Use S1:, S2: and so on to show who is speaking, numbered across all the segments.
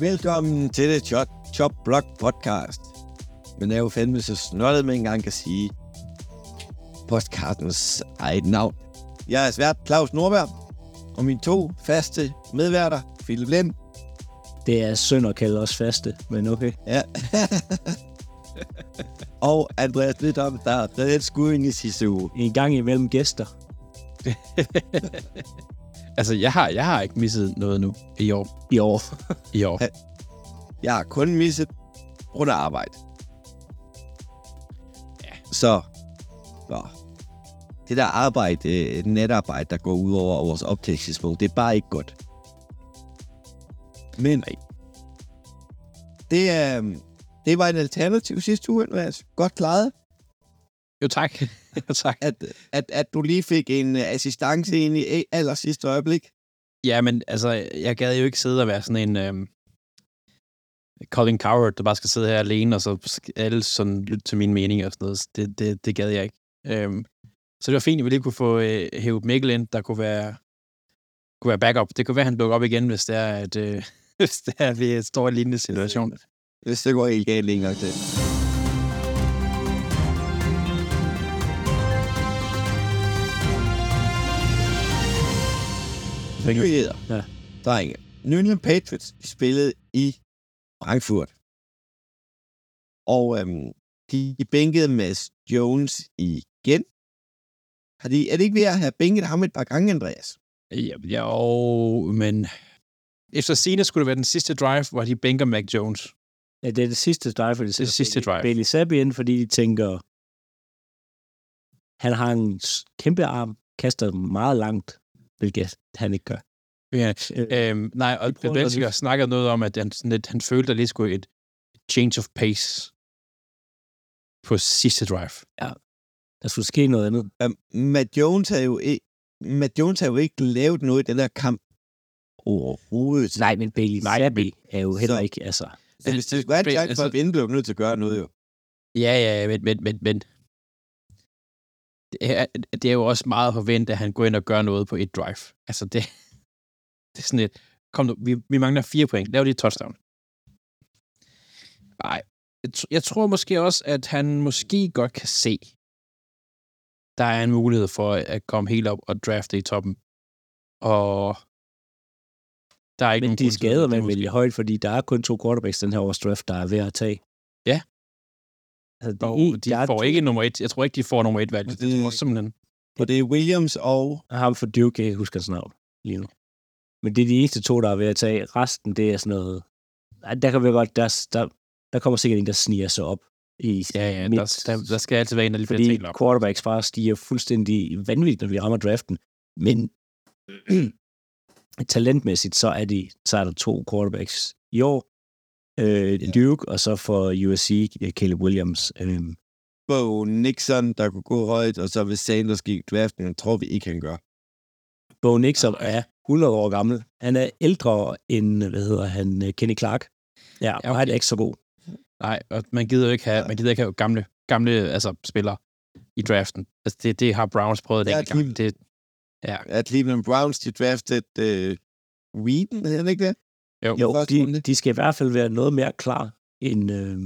S1: Velkommen til det Chop, Chop Block podcast. Men jeg er jo fandme så snottet, man engang kan sige podcastens eget navn. Jeg er svært Claus Nordberg, og mine to faste medværter, Philip Lind.
S2: Det er synd at kalde os faste, men okay.
S1: Ja. og Andreas Lidom, der er reelt skud ind i sidste uge.
S2: En gang imellem gæster.
S3: altså, jeg har, jeg har ikke misset noget nu i år.
S2: I år.
S3: I år.
S1: Jeg har kun misset grund af arbejde. Ja. Så, så det der arbejde, øh, netarbejde, der går ud over vores optagelsesmål, det er bare ikke godt. Men Nej. det, øh, det var en alternativ sidste uge, Andreas. Godt klaret.
S3: Jo, tak. jo, tak.
S1: At, at, at du lige fik en uh, assistance ind i aller sidste øjeblik.
S3: Ja, men altså, jeg gad jo ikke sidde og være sådan en øhm, Colin Coward, der bare skal sidde her alene, og så alle sådan lytte til min mening og sådan noget. Det, det, det gad jeg ikke. Øhm, så det var fint, at vi lige kunne få øh, hævet Mikkel ind, der kunne være, kunne være backup. Det kunne være, at han dukker op igen, hvis det er, at, øh, hvis det er, at vi står i en lignende situation.
S1: Hvis det går helt galt længere til. Nyheder. Ja. Drenge. New England Patriots spillede i Frankfurt. Og øhm, de, de bænkede Mads Jones igen. Har de, er det ikke ved at have bænket ham et par gange, Andreas?
S3: Ja, jo, men efter scene skulle det være den sidste drive, hvor de bænker Mac Jones.
S2: Ja, det er det sidste drive, for det,
S3: det sidste drive.
S2: Bailey Zappi ind, fordi de tænker, han har en kæmpe arm, kaster meget langt, hvilket han ikke gør.
S3: Ja, øhm, nej, og Belichick snakker noget om, at han, sådan lidt, han følte, at det skulle et change of pace på sidste drive.
S2: Ja, der skulle ske noget andet.
S1: Um, Matt Jones har jo ikke, Matt Jones har jo ikke lavet noget i den her kamp overhovedet.
S2: Nej, men Bailey Nej, Zappi er jo heller så, ikke, altså...
S1: Så hvis det skulle have en chance for at vinde, blev nødt til at gøre noget, jo.
S3: Ja, ja, men, men, men, men det, er, det er jo også meget forventet, at han går ind og gør noget på et drive. Altså, det, det er sådan et, kom nu, vi, vi mangler fire point, lav lige et touchdown. Nej, jeg, jeg tror måske også, at han måske godt kan se, der er en mulighed for at komme helt op og drafte i toppen. Og
S2: der er ikke Men de skader man vælge højt, fordi der er kun to quarterbacks den her års draft, der er ved at tage.
S3: Ja. Altså, de, og de får to... ikke nummer et. Jeg tror ikke, de får nummer et valg. Det, det tror simpelthen.
S1: Og det er Williams og...
S2: Ham for Duke, jeg husker hans navn lige nu. Men det er de eneste to, der er ved at tage. Resten, det er sådan noget... Der kan vi godt... Der, der, der kommer sikkert en, der sniger sig op. I
S3: ja, ja, midt, der, der, der, skal altid være en, der lige
S2: fordi op. quarterbacks bare stiger fuldstændig vanvittigt, når vi rammer draften. Men talentmæssigt, så er, de, så er der to quarterbacks i år. Øh, ja. Duke, og så for USC, Caleb Williams. Øh.
S1: Bo Nixon, der kunne gå højt, og så hvis Sanders gik draften, tror vi ikke, han gør.
S2: Bo Nixon er 100 år gammel. Han er ældre end, hvad hedder han, Kenny Clark. Ja, og okay. han er ikke så god.
S3: Nej, og man gider jo ikke have, man gider ikke have gamle, gamle altså, spillere i draften. Altså, det, det har Browns prøvet det ja, gang. Det,
S1: ja. At Cleveland Browns, de drafted uh, Whedon, hedder det ikke det?
S2: Jo, jo de, de skal i hvert fald være noget mere klar end, øh,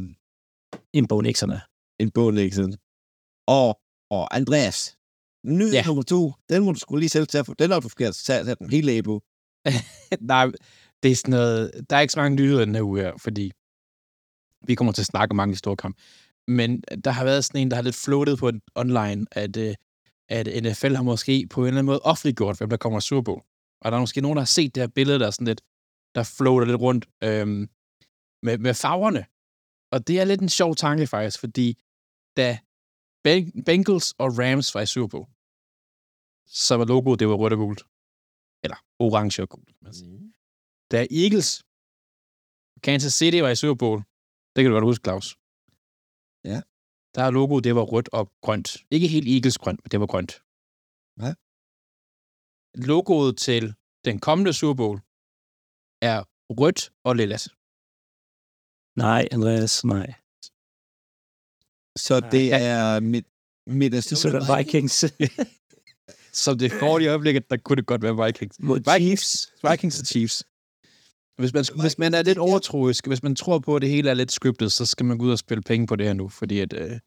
S2: end Bo Nixon er.
S1: End Bo Nixon. Og, og Andreas, ny ja. nummer to, den må du skulle lige selv tage, for den har du forkert sat den hele af på.
S3: Nej, det er sådan noget, der er ikke så mange nyheder den her uge her, fordi vi kommer til at snakke om mange store kamp. Men der har været sådan en, der har lidt floatet på online, at, øh, at NFL har måske på en eller anden måde offentliggjort, hvem der kommer i Super Bowl. Og der er måske nogen, der har set det her billede, der er sådan lidt, der floater lidt rundt øhm, med, med farverne. Og det er lidt en sjov tanke faktisk, fordi da Bengals og Rams var i Super Bowl, så var logoet, det var rødt og gult. Eller orange og gult, man sige. Mm. Da Eagles, Kansas City var i Super Bowl, det kan du godt huske, Claus.
S1: Ja.
S3: Der er logoet, det var rødt og grønt. Ikke helt Eagles grønt, men det var grønt.
S1: Hvad?
S3: Logoet til den kommende Super Bowl er rødt og lilla.
S2: Nej, Andreas, nej.
S1: Så det er mit, Minnesota
S2: Så er Vikings.
S3: Som det får i øjeblikket, der kunne det godt være Vikings.
S2: Mod
S3: Vikings, Chiefs. Vikings og Chiefs. Hvis man, hvis man er lidt overtroisk, hvis man tror på, at det hele er lidt scriptet, så skal man gå ud og spille penge på det her nu, fordi at... Øh,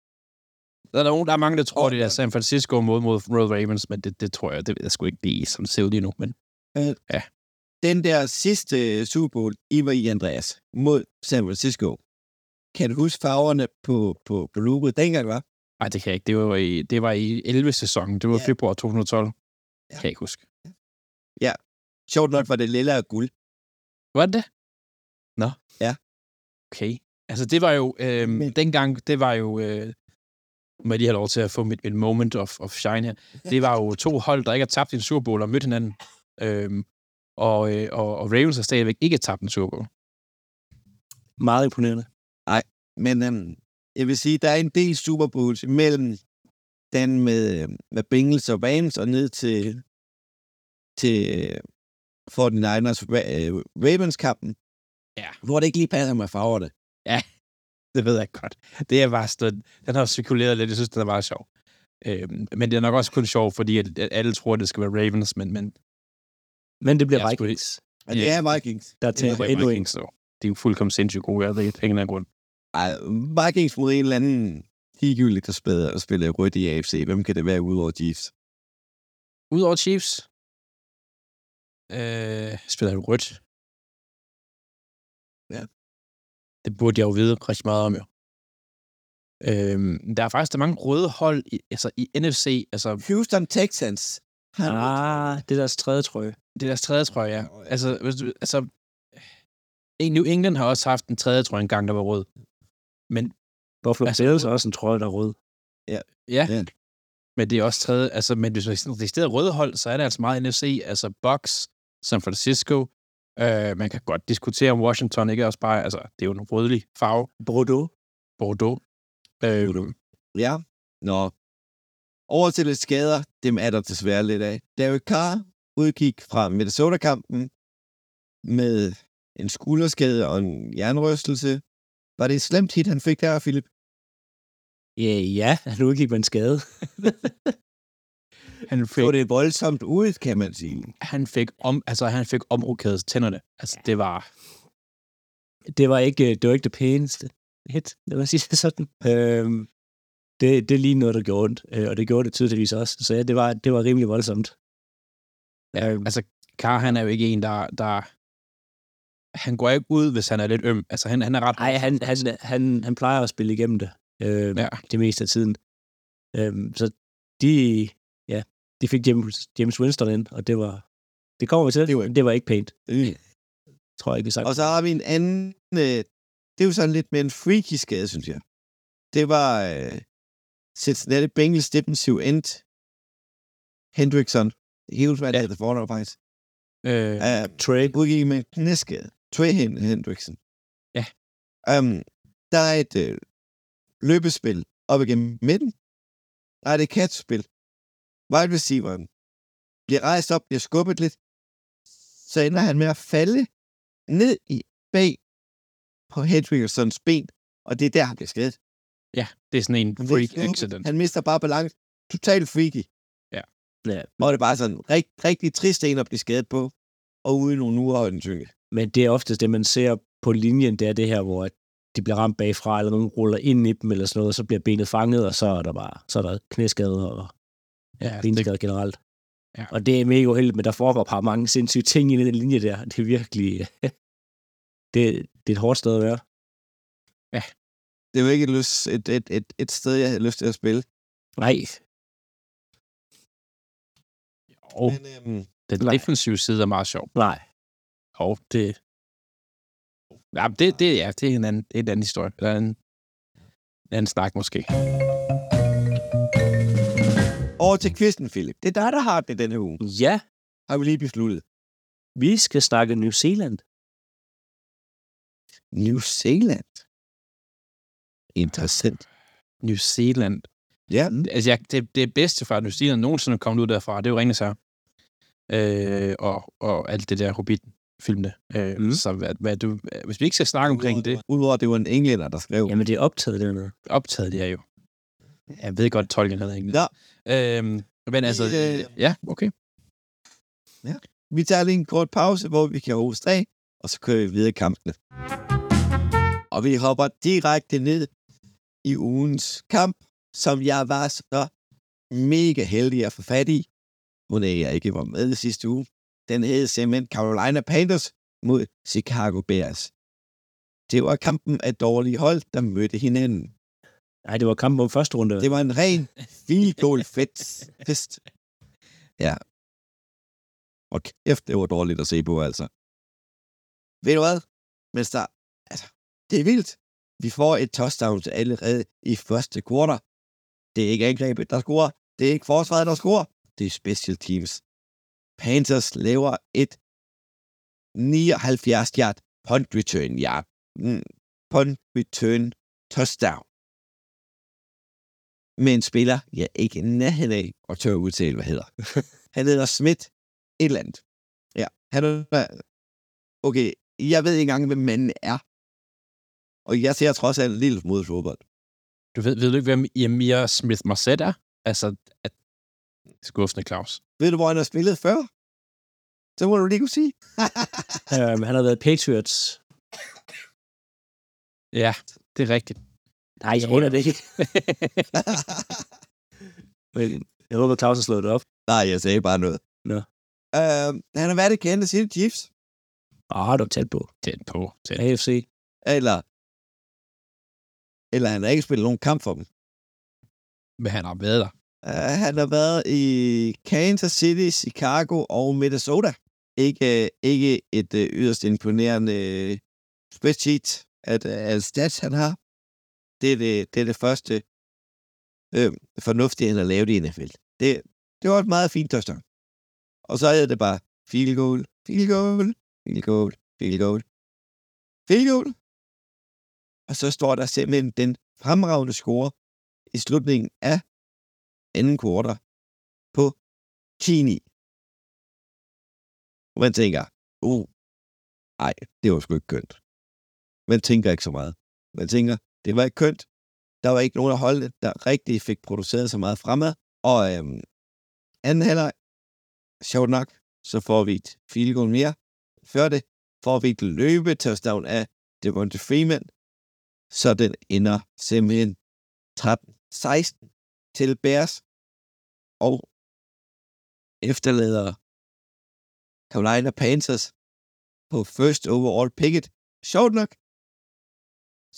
S3: der er, nogen, der er mange, der tror, det er San Francisco mod, mod Royal Ravens, men det, det tror jeg, det ved jeg sgu ikke lige, som ser ud lige nu. Men
S1: Den der sidste øh, Super Bowl, I var i, Andreas, mod San Francisco. Kan du huske farverne på, på, på logoet dengang, var?
S3: nej, det kan jeg ikke. Det var i, det var i 11-sæsonen. Det var
S1: Ja.
S3: februar 2012. Det
S1: Ja.
S3: kan jeg ikke huske.
S1: Sjovt nok var det lilla og guld.
S3: Var det? Nå.
S1: Ja.
S3: Okay. Altså, det var jo... Øh,
S1: Men...
S3: Dengang, det var jo... Øh, må jeg lige have lov til at få mit, mit moment of, of shine her. Det var jo to hold, der ikke har tabt en Super Bowl og mødt hinanden. Øhm, og, øh, og, og Ravens har stadigvæk ikke tabt en Super Bowl.
S2: Meget imponerende.
S1: Men øhm, jeg vil sige, der er en del Super Bowls imellem den med, øh, med Bengals og Rams og ned til, til øh, 49ers Ra- øh, Ravens-kampen,
S3: Ja.
S1: hvor det ikke lige passer med farverne.
S3: Det ved jeg godt. Det er bare stået, den har cirkuleret lidt. Jeg synes, den er meget sjov. Øhm, men det er nok også kun sjov, fordi at, at alle tror, at det skal være Ravens, men, men
S2: Men det bliver
S3: Jeg skulle
S2: Vikings,
S1: Og det
S3: Ja.
S1: er Vikings.
S2: der
S1: Det
S2: taber
S1: er
S2: endnu en.
S3: Vikings, så de er jo fuldkommen sindssygt gode. Jeg ved ikke, af grund.
S1: Ej, Vikings mod en eller anden ligegyldigt, der spiller, spiller rødt i AFC. Hvem kan det være udover Chiefs?
S3: Udover Chiefs, øh, spiller jo rødt.
S1: Ja.
S3: Det burde jeg jo vide rigtig meget om, jo. Øhm, der er faktisk der er mange røde hold i, altså i NFC. Altså,
S1: Houston Texans. Har
S2: Ah, det er deres tredje trøje.
S3: det er deres tredje trøje, ja. Altså, hvis du, altså, New England har også haft en tredje trøje en gang, der var rød. Men
S2: Buffalo
S3: Altså,
S2: Bills er også en trøje, der er rød.
S3: Ja.
S1: Ja.
S3: Men det er også tredje, altså, men hvis det er stedet røde hold, så er det altså meget NFC, altså Bucks, San Francisco, øh, man kan godt diskutere om Washington ikke også bare, altså, det er jo en rødlig farve,
S2: Bordeaux.
S3: Bordeaux. Øh,
S1: Ja. Nå. Over til lidt skader. Dem er der desværre lidt af. Derek Carr udgik fra Minnesota-kampen med en skulderskade og en jernrystelse. Var det et slemt hit, han fik der, Philip?
S2: Ja, ja, han udgik med en skade.
S3: han, fik,
S1: Så det er voldsomt ud, kan man sige.
S3: han fik om, altså, han fik omrokeret tænderne. Altså, det var,
S2: det var ikke, det var ikke det pæneste hit, lad mig sige det sådan. Øhm, det, det er lige noget, der gjorde ondt, øh, og det gjorde det tydeligvis også. Så ja, det var, det var rimelig voldsomt.
S3: ja,
S2: Øhm,
S3: altså, Carr, han er jo ikke en, der, der han går ikke ud, hvis han er lidt øm. Altså, han, han er ret...
S2: Nej, han, han, han, han plejer at spille igennem det, øh,
S3: Ja.
S2: det meste af tiden. Øhm, så de, ja, de fik James, James Winston ind, og det var, det kommer vi til,
S1: Det var-
S2: det var ikke pænt.
S1: Øh.
S2: Tror jeg ikke, vi sagt.
S1: Og så har vi en anden... Øh, det er jo sådan lidt med en freaky skade, synes jeg. Det var øh, Cincinnati Bengals defensive end Hendrickson. Helt hvad
S3: Ja.
S1: hedder fornavn faktisk.
S3: Øh,
S1: Uh,
S2: Trey.
S1: udgik med knæskade. Trey Hen- Hendrickson.
S3: Ja.
S1: Um, der er et øh, løbespil op igennem midten. Der er det catch-spil. Wide receiveren bliver rejst op, bliver skubbet lidt. Så ender han med at falde ned i bag på Hendricksons ben, og det er der, han bliver skadet.
S3: Ja, det er sådan en
S1: Han
S3: freak
S1: skubbet.
S3: accident.
S1: Han mister bare balance. Totalt freaky.
S2: Ja.
S1: Og det er bare sådan rigt, rigtig trist en at blive skadet på, og uden nogen en tynge.
S2: Men det er oftest det, man ser på linjen, det er det her, hvor at de bliver ramt bagfra, eller nogen ruller ind i dem, eller sådan noget, og så bliver benet fanget, og så er der bare så er der knæskader og
S3: Ja, det,
S2: benskader generelt.
S3: Ja.
S2: Og det er mega uheldigt, men der foregår bare mange sindssyge ting i den linje der. Det er virkelig... det, det er et hårdt sted at være.
S1: Det er jo ikke et, lyst, et, et, et, et sted, jeg havde lyst til at spille.
S2: Nej,
S3: og
S1: Men, øhm,
S3: den
S2: nej.
S3: defensive side er meget sjov.
S2: nej.
S3: Og det... Ja, det, det, ja, det er en anden, det er en anden historie. Det er en, en anden snak måske.
S1: over til kvisten, Philip. Det er dig, der har det denne uge.
S2: Ja,
S1: Har vi lige besluttet.
S2: vi skal snakke New Zealand.
S1: New Zealand. Interessant.
S3: New Zealand.
S1: Ja.
S3: Altså, jeg, det, det bedste fra New Zealand nogensinde er kommet ud derfra, det er jo Ringens her. Øh, og, og alt det der Hobbit-filmene. Øh, mm. Så hvad, hvad du, hvis vi ikke skal snakke omkring det,
S1: Udover, at det var en englænder, der skrev.
S2: Jamen, det er optaget dernede.
S3: optaget det er jo. Jeg ved godt, tolken hedder ikke.
S1: Nå,
S3: Øhm, men altså,
S1: Øh,
S3: ja, okay.
S1: vi tager lige en kort pause, hvor vi kan hoste af, og så kører vi videre i kampene. Og vi hopper direkte ned i ugens kamp, som jeg var så mega heldig at få fat i. Hun er jeg ikke var med i sidste uge. Den hed simpelthen Carolina Panthers mod Chicago Bears. Det var kampen af dårlige hold, der mødte hinanden.
S2: Nej, det var kampen om første runde.
S1: Det var en ren field goal fest. Ja. Og kæft, det var dårligt at se på, altså. Ved du hvad? Men der, altså, det er vildt. Vi får et touchdown til allerede i første kvartal. Det er ikke angrebet, der scorer. Det er ikke forsvaret, der scorer. Det er special teams. Panthers laver et 79 yard punt return yard. Mm, punt return touchdown. Med en spiller, jeg ikke nærheden af at tør udtale, hvad hedder. Han hedder Smith et eller andet. Ja, han er... Okay, jeg ved ikke engang, hvem manden er. Og jeg ser trods alt en lille mod fodbold.
S3: Du ved, ved du ikke, hvem Emir Smith Marset er? Altså, at... skuffende Claus.
S1: Ved du, hvor han har spillet før? Så må du lige kunne sige.
S2: øhm, han har været Patriots.
S3: Ja, det er rigtigt.
S2: Nej, jeg aner det ikke. Men jeg håber, Claus har slået det op.
S1: Nej, jeg sagde bare noget.
S2: Nå.
S1: Øh, han har været i Kansas City Chiefs.
S2: Ah, du er tæt på.
S3: Tæt på. Tæt.
S2: AFC.
S1: Eller, eller han har ikke spillet nogen kamp for dem.
S3: Men han har været der.
S1: Uh, han har været i Kansas City, Chicago og Minnesota. Ikke, ikke et uh, yderst imponerende uh, spreadsheet at, uh, at stats, han har. Det er det, det, er det første uh, fornuftige, han har lavet i NFL. Det, det var et meget fint touchdown. Og så er det bare field goal, field goal, field goal, field goal, field goal. Og så står der simpelthen den fremragende score i slutningen af anden kvartal på 10 Og man tænker, uh, ej, det var sgu ikke kønt. Man tænker ikke så meget. Man tænker, det var ikke kønt. Der var ikke nogen af holdene, der rigtig fik produceret så meget fremad. Og øhm, anden halvleg, sjovt nok, så får vi et field goal mere. Før det får vi et løbe af Devonta Freeman, så den ender simpelthen 13-16 til Bears, og efterlader Carolina Panthers på first overall picket. Sjovt nok,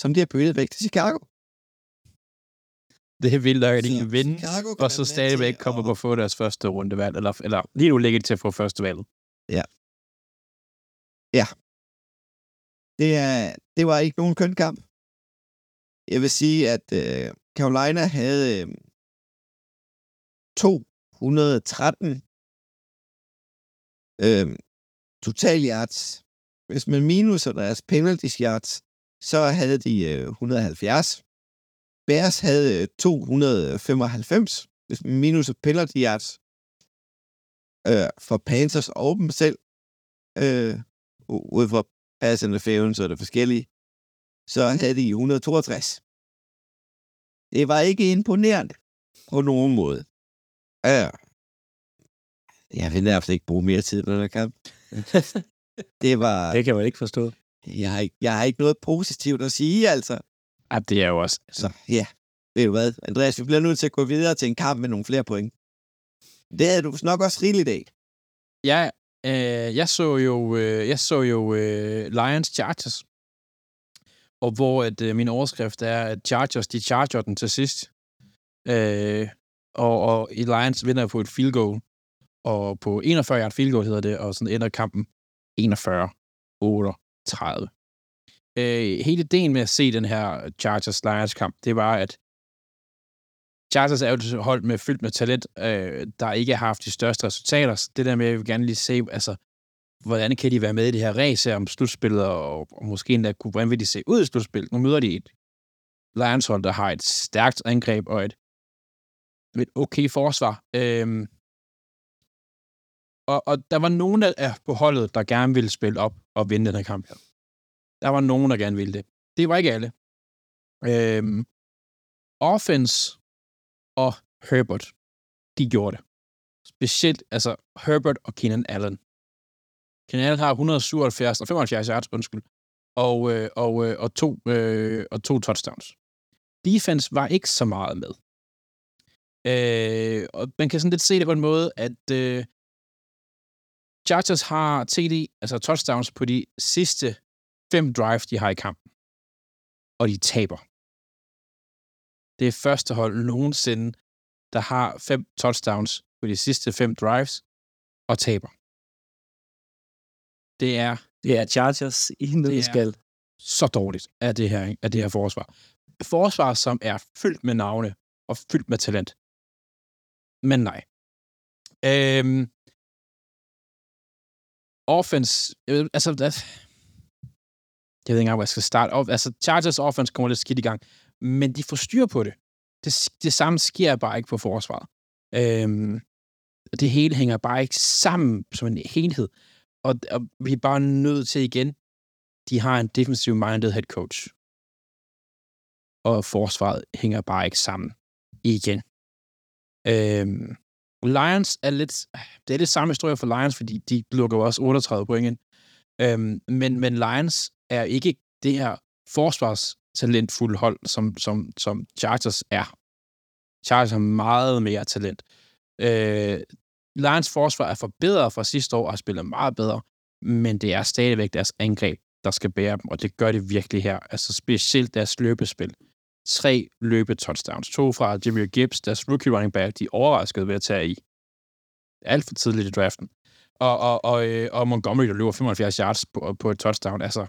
S1: som de har byttet væk til Chicago.
S3: Det er vildt nok, at de kan vinde,
S1: Chicago kan
S3: og så stadigvæk kommer
S1: at-
S3: på at få deres første rundevalg. Eller, eller lige nu ligger de til at få første valg.
S1: Det, er, det var ikke nogen køn kamp. Jeg vil sige, at øh, Carolina havde øh, 213 øh, total yards. Hvis man minuser deres penalty yards, så havde de øh, 170. Bears havde øh, 295, hvis man minuser penalty yards. Øh, for Panthers og dem selv. Øh, u- ud fra pass interference og det forskellige, så havde de 162. Det var ikke imponerende på nogen måde. Ja. Jeg vil nærmest ikke bruge mere tid på den kamp. Det var...
S2: det kan man ikke forstå.
S1: Jeg har, ikke, jeg har ikke noget positivt at sige, altså.
S3: Ja, det er jo også...
S1: Så ja, ved du hvad, Andreas, vi bliver nødt til at gå videre til en kamp med nogle flere point. Det havde du nok også rigeligt af.
S3: Ja, øh, jeg så jo, øh, jeg så jo øh, Lions Chargers, og hvor at, øh, min overskrift er, at Chargers, de charger den til sidst. Øh, og, og i Lions vinder på et field goal, og på 41 yard field goal hedder det, og sådan ender kampen 41-38. Øh, hele ideen med at se den her Chargers-Lions kamp, det var, at Chargers er jo et hold med fyldt med talent, øh, der ikke har haft de største resultater. Så det der med, at jeg vil gerne lige se, altså, hvordan kan de være med i det her race her om slutspillet, og, og måske endda kunne, hvordan vil de se ud i slutspillet? Nu møder de et lions der har et stærkt angreb og et, et okay forsvar. Øhm, og, og der var nogen af på holdet, der gerne ville spille op og vinde den her kamp her. Der var nogen, der gerne ville det. Det var ikke alle. Øhm, offense og Herbert, de gjorde det. Specielt, altså Herbert og Keenan Allen. Canal har 177 og 75 yards, undskyld, og, øh, og, øh, og, to, øh, og to touchdowns. Defense var ikke så meget med. Øh, og man kan sådan lidt se det på en måde, at øh, Chargers har TD, altså touchdowns, på de sidste fem drives, de har i kampen. Og de taber. Det er første hold nogensinde, der har fem touchdowns på de sidste fem drives og taber. Det er
S2: Det er Chargers i nødskal.
S3: så dårligt af det her, af det her forsvar. Forsvar, som er fyldt med navne og fyldt med talent. Men nej. Øhm, offense, øh, altså, der, jeg ved ikke engang, hvor jeg skal starte. op. Altså, Chargers offense kommer lidt skidt i gang, men de får styr på det. Det, det samme sker bare ikke på forsvaret. Øhm, det hele hænger bare ikke sammen som en helhed. Og, og vi er bare nødt til igen, de har en defensive-minded head coach. Og forsvaret hænger bare ikke sammen igen. Øhm, Lions er lidt... Det er det samme historie for Lions, fordi de lukker jo også 38 point ind. Øhm, men, men Lions er ikke det her forsvarstalentfulde hold, som, som, som Chargers er. Chargers har meget mere talent. Øh, Lions forsvar er forbedret fra sidste år og har spillet meget bedre, men det er stadigvæk deres angreb, der skal bære dem, og det gør det virkelig her. Altså specielt deres løbespil. Tre løbe touchdowns. To fra Jimmy Gibbs, deres rookie running back, de overraskede ved at tage i. Alt for tidligt i draften. Og, og, og, øh, og Montgomery, der løber 75 yards på, på et touchdown. Altså,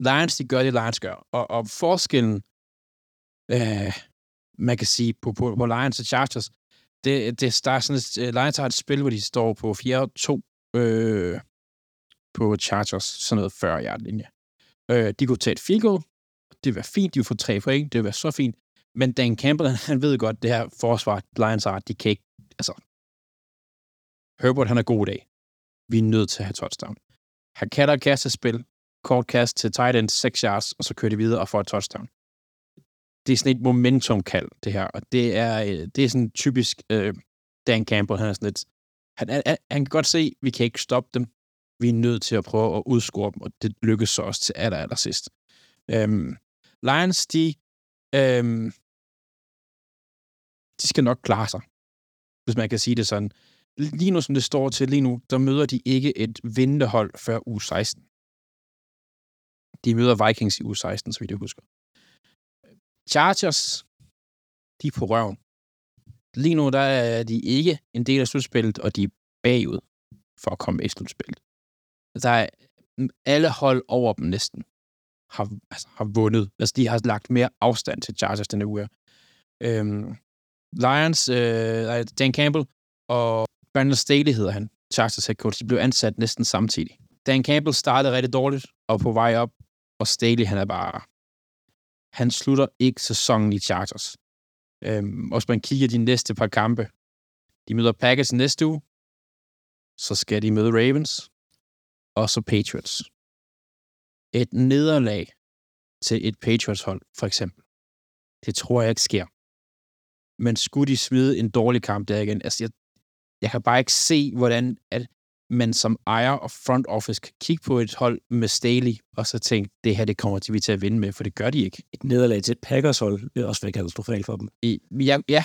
S3: Lions, de gør det, Lions gør. Og, og forskellen, øh, man kan sige, på, på, på Lions og Chargers, det, det der er sådan et, øh, Lions har et spil, hvor de står på 4-2 øh, på Chargers, sådan noget 40 yard linje. Øh, de kunne tage et field goal, det var være fint, de ville få tre point, det var være så fint, men Dan Campbell, han ved godt, det her forsvar, Lions har, de kan ikke, altså, Herbert, han er god i dag. Vi er nødt til at have touchdown. Han kan der kaste spil, kort kast til tight end, 6 yards, og så kører de videre og får et touchdown. Det er sådan et momentum-kald, det her, og det er, øh, det er sådan typisk øh, Dan Campbell, han er sådan lidt, han, han, han kan godt se, at vi kan ikke stoppe dem. Vi er nødt til at prøve at udscore dem, og det lykkes så også til aller, aller sidst. Øhm, Lions, de, øhm, de skal nok klare sig, hvis man kan sige det sådan. Lige nu, som det står til lige nu, der møder de ikke et vindehold før u 16. De møder Vikings i u 16, så vidt jeg husker. Chargers, de er på røven. Lige nu, der er de ikke en del af slutspillet, og de er bagud for at komme i slutspillet. Der er alle hold over dem næsten har, altså, har vundet. Altså, de har lagt mere afstand til Chargers denne uge. Øhm, Lions, øh, Dan Campbell og Brandon Staley hedder han, Chargers head coach, de blev ansat næsten samtidig. Dan Campbell startede rigtig dårligt og på vej op, og Staley, han er bare... Han slutter ikke sæsonen i Chargers. Øhm, og hvis man kigger de næste par kampe, de møder Packers næste uge, så skal de møde Ravens, og så Patriots. Et nederlag til et Patriots-hold, for eksempel. Det tror jeg ikke sker. Men skulle de smide en dårlig kamp der igen? Altså, jeg, jeg kan bare ikke se, hvordan at man som ejer og front office kan kigge på et hold med Staley, og så tænke, det her det kommer vi til at vinde med, for det gør de ikke.
S2: Et nederlag til et Packers-hold vil også være katastrofalt for dem.
S3: I, ja, ja,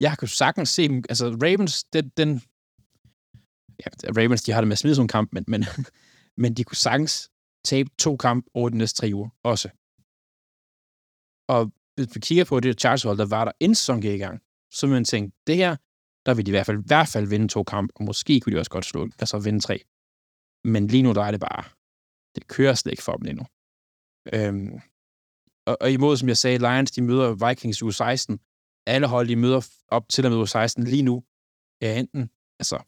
S3: jeg kan sagtens se dem. Altså, Ravens, den, den ja, Ravens, de har det med at smide sådan en kamp, men, men, men de kunne sagtens tabe to kampe over de næste tre uger også. Og hvis vi kigger på det Chargers-hold, der var der en sæson i gang, så man tænke, det her, der vil de i hvert fald, i hvert fald vinde to kampe, og måske kunne de også godt slå, altså vinde tre. Men lige nu, der er det bare, det kører slet ikke for dem endnu. Øhm, og, og imod, som jeg sagde, Lions, de møder Vikings u 16. Alle hold, de møder op til og med u 16 lige nu, er enten altså,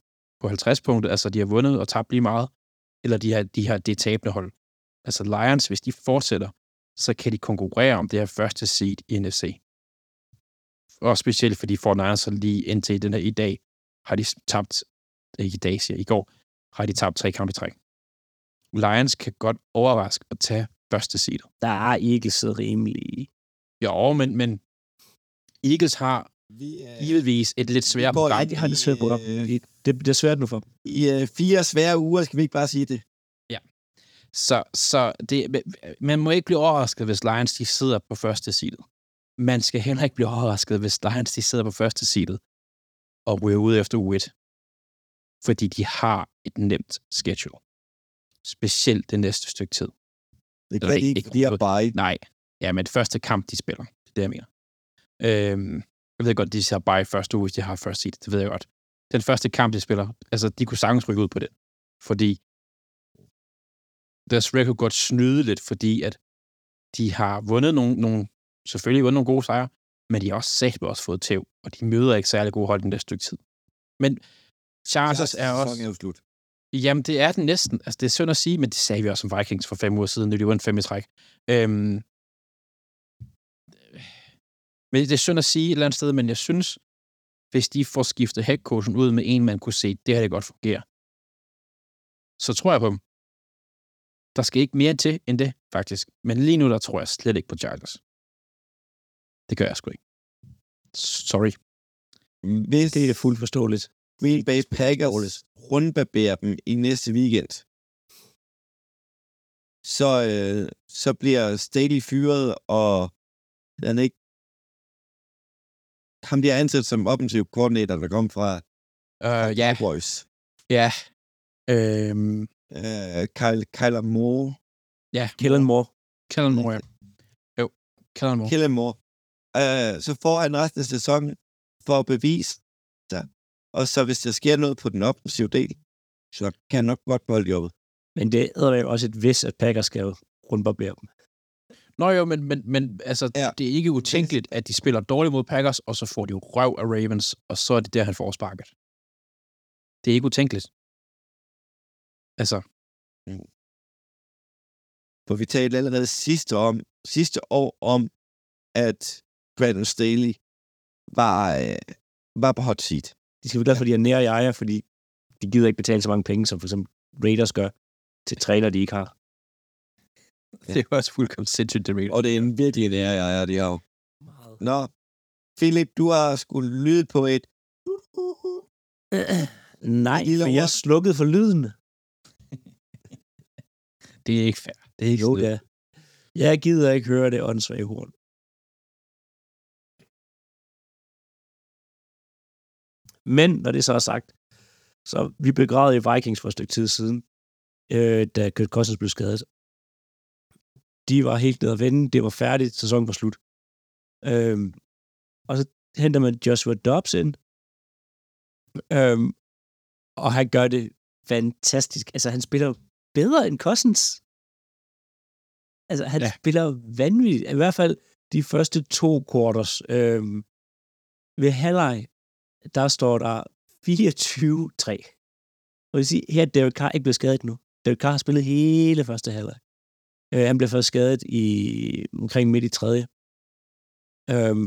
S3: på 50 punkter, altså de har vundet og tabt lige meget, eller de har, de har det tabende hold. Altså Lions, hvis de fortsætter, så kan de konkurrere om det her første seed i NFC. Og specielt fordi for Niners så lige indtil den her i dag, har de tabt, ikke i dag siger i går, har de tabt tre kampe i træk. Lions kan godt overraske at tage første seed.
S2: Der er Eagles rimelig...
S3: Jo, men, men Eagles har
S1: Vi, øh,
S3: givetvis et lidt sværere
S1: går
S3: program.
S2: Nej, de har det svært program.
S1: Øh,
S2: De- Det, det er svært nu for dem.
S1: I øh, fire svære uger, skal vi ikke bare sige det?
S3: Så, så det, man må ikke blive overrasket, hvis Lions de sidder på første side. Man skal heller ikke blive overrasket, hvis Lions de sidder på første side og ryger ud efter 1. Fordi de har et nemt schedule. Specielt det næste stykke tid.
S1: Det
S3: er
S1: kan de
S3: ikke-
S1: ikke, fordi jeg bare
S3: Nej, ja, men det første kamp, de spiller. Det er det, jeg mener. Øhm, jeg ved godt, de har bare i første uge, hvis de har første seed. Det ved jeg godt. Den første kamp, de spiller, altså, de kunne sagtens rykke ud på det. Fordi deres record godt snyde lidt, fordi at de har vundet nogle, nogle selvfølgelig vundet nogle gode sejre, men de har også sagt også fået tæv, og de møder ikke særlig gode hold den næste stykke tid. Men Chargers er også...
S1: Er slut.
S3: Jamen, det er den næsten. Altså, det er synd at sige, men det sagde vi også om Vikings for fem uger siden, når de vandt fem i træk. Øhm, men det er synd at sige et eller andet sted, men jeg synes, hvis de får skiftet headcoachen ud med en, man kunne se, det her det godt fungere, så tror jeg på dem. Der skal ikke mere til end det, faktisk. Men lige nu, der tror jeg slet ikke på Chargers. Det gør jeg sgu ikke. Sorry.
S1: Hvis
S2: Det er fuldt forståeligt.
S1: Green Bay Packers rundbarberer dem i næste weekend, så, øh, så bliver Staley fyret, og han ikke ham bliver ansat som offensiv koordinator, der kom fra
S3: Uh, ja,
S1: Cowboys.
S3: ja. Øhm,
S1: Uh, Kyle, Kyler Moore.
S3: ja,
S2: Kellen Moore.
S3: Kellen Moore, ja. Jo, Kellen Moore.
S1: Kellen Moore. Uh, så får han resten af sæsonen for at bevise sig. Og så hvis der sker noget på den offensive del, så kan han nok godt beholde jobbet.
S2: Men det er jo også et vis, at Packers skal rundbarbere dem.
S3: Nå jo, men, men, men altså,
S1: Ja.
S3: ja. det er ikke utænkeligt, at de spiller dårligt mod Packers, og så får de jo røv af Ravens, og så er det der, han får sparket. Det er ikke utænkeligt. Altså,
S1: For vi talte allerede sidste, om, sidste år om, at Brandon Staley var, øh, var på hot seat.
S2: De skal være glade for, at de er nære i ejer, fordi de gider ikke betale så mange penge, som for eksempel Raiders gør til træner, de ikke har.
S3: ja. det er også fuldkommen sindssygt, det Raiders.
S1: Og det er en virkelig nære ejer, de har jo. Nå, Philip, du har skulle lyde på et...
S2: Nej, for jeg
S1: ord.
S2: slukkede for lyden.
S3: Det er ikke fair. Det er ikke
S2: Jo, ja. Jeg gider ikke høre det åndssvage horn. Men når det så er sagt, så vi begravede i Vikings for et stykke tid siden, øh, da Kurt Cousins blev skadet. De var helt nede at vende. Det var færdigt. Sæsonen var slut. Øhm, og så henter man Joshua Dobbs ind. Øhm, og han gør det fantastisk. Altså, han spiller bedre end Cousins. Altså, han ja. Spiller vanvittigt. I hvert fald de første to quarters. Øhm, ved halvleg, der står der 24-3. Og jeg sige, her er Derek Carr ikke blevet skadet nu. Derek Carr har spillet hele første halvleg. Øh, han blev først skadet i omkring midt i tredje. Øhm,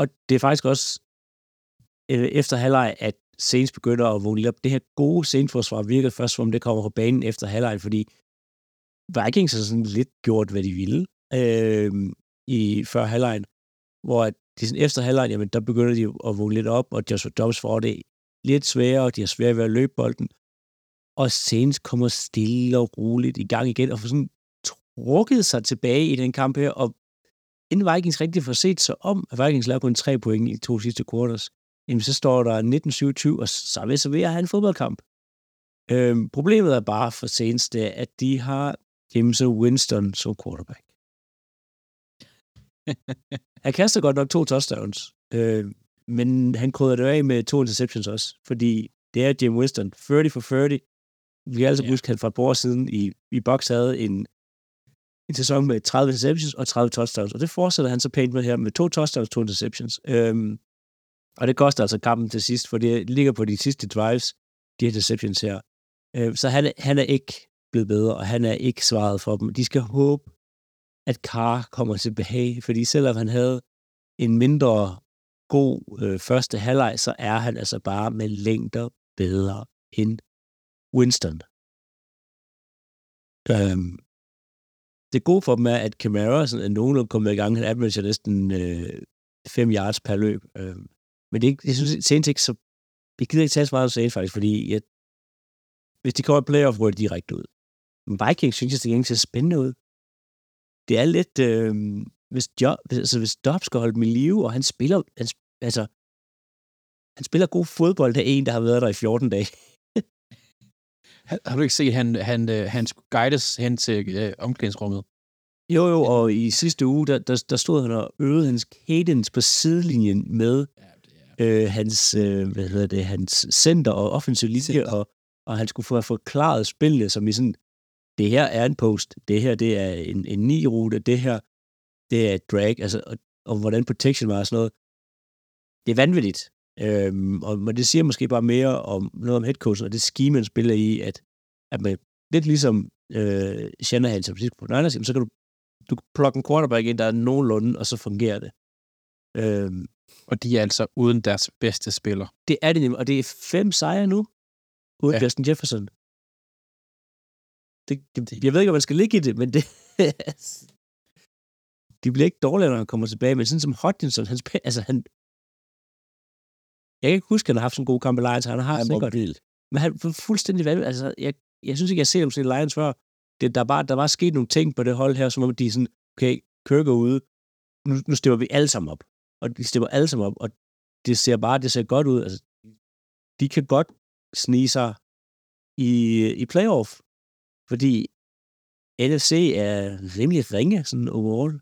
S2: og det er faktisk også øh, efter halvleg, at Saints begynder at vågne lidt op. Det her gode Saints-forsvar virker først, som det kommer på banen efter halvleg, fordi Vikings har sådan lidt gjort, hvad de ville øh, i før halvlejen, hvor at de sådan efter halvlejen, jamen der begynder de at vågne lidt op, og Joshua Dobbs får det lidt sværere, og de har svært ved at løbe bolden. Og Saints kommer stille og roligt i gang igen, og får sådan trukket sig tilbage i den kamp her, og inden Vikings rigtig får set sig om, at Vikings laver kun tre point i de to sidste quarters, jamen så står der 19-27, og så vil så ved at have en fodboldkamp. Øhm, problemet er bare for Saints, det er, at de har James Winston som quarterback. Han kaster godt nok to touchdowns, øh, men han krydder det af med to interceptions også, fordi det er James Winston, 40 for 40. Vi kan altså
S3: Ja.
S2: huske, at han for et år siden i, i Box havde en, en sæson med 30 interceptions og 30 touchdowns, og det fortsætter han så pænt med her med to touchdowns, to interceptions. Øhm, og det koster altså kampen til sidst, for det ligger på de sidste drives, de interceptions her. Øh, så han, han er ikke blevet bedre, og han er ikke svaret for dem. De skal håbe, at Carr kommer tilbage, fordi selvom han havde en mindre god øh, første halvleg, så er han altså bare med længder bedre end Winston. Øhm, det gode for dem er, at Camara sådan er nogenlunde kommet i gang. Han averager næsten øh, 5 yards per løb. Øhm, men det er ikke, jeg synes, Saints ikke så... Jeg gider ikke tage så meget Saints faktisk, fordi jeg, hvis de kommer i playoff, ryger de direkte ud. Men Vikings synes jeg, det er ser spændende ud. Det er lidt... Øh, hvis, job, altså, hvis Dobbs skal holde dem i live, og han spiller... Han, altså, han spiller god fodbold, der er en, der har været der i 14 dage.
S3: har du ikke set, at han, han, øh, han skulle guides hen til øh, omklædningsrummet?
S2: Jo, jo, og i sidste uge, der, der, der stod han og øvede hans cadence på sidelinjen med ja, øh, hans, øh, hvad hedder det, hans center og offensiv linje, og, og han skulle få forklaret spillet som i sådan, det her er en post, det her det er en, en ni-rute, det her det er et drag, altså, og, og hvordan protection var og sådan noget. Det er vanvittigt. Øhm, og, men det siger måske bare mere om noget om headcoachen, og det scheme, man spiller i, at, at man, lidt ligesom øh, Shanahan som sidst på Niners, så kan du, du plukke en quarterback ind, der er nogenlunde, og så fungerer det.
S3: Øhm, og de er altså uden deres bedste spiller.
S2: Det er det nemlig, og det er fem sejre nu, uden ja. Justin Jefferson. Det, det, jeg ved ikke, om man skal ligge i det, men det, de bliver ikke dårligere, når han kommer tilbage, men sådan som Hodgkinson, han, altså han, jeg kan ikke huske, at han har haft sådan en god kamp i Lions, han har sikkert, vildt. men han er fuldstændig vanvittig, altså jeg, jeg synes ikke, jeg har set ham til Lions før, det, der, bare, der var sket nogle ting på det hold her, som om de er sådan, okay, Kirk er ude, nu, nu stemmer vi alle sammen op, og de stemmer alle sammen op, og det ser bare, det ser godt ud, altså, de kan godt snige sig i, i playoff, fordi NFC er rimelig ringe, sådan overall.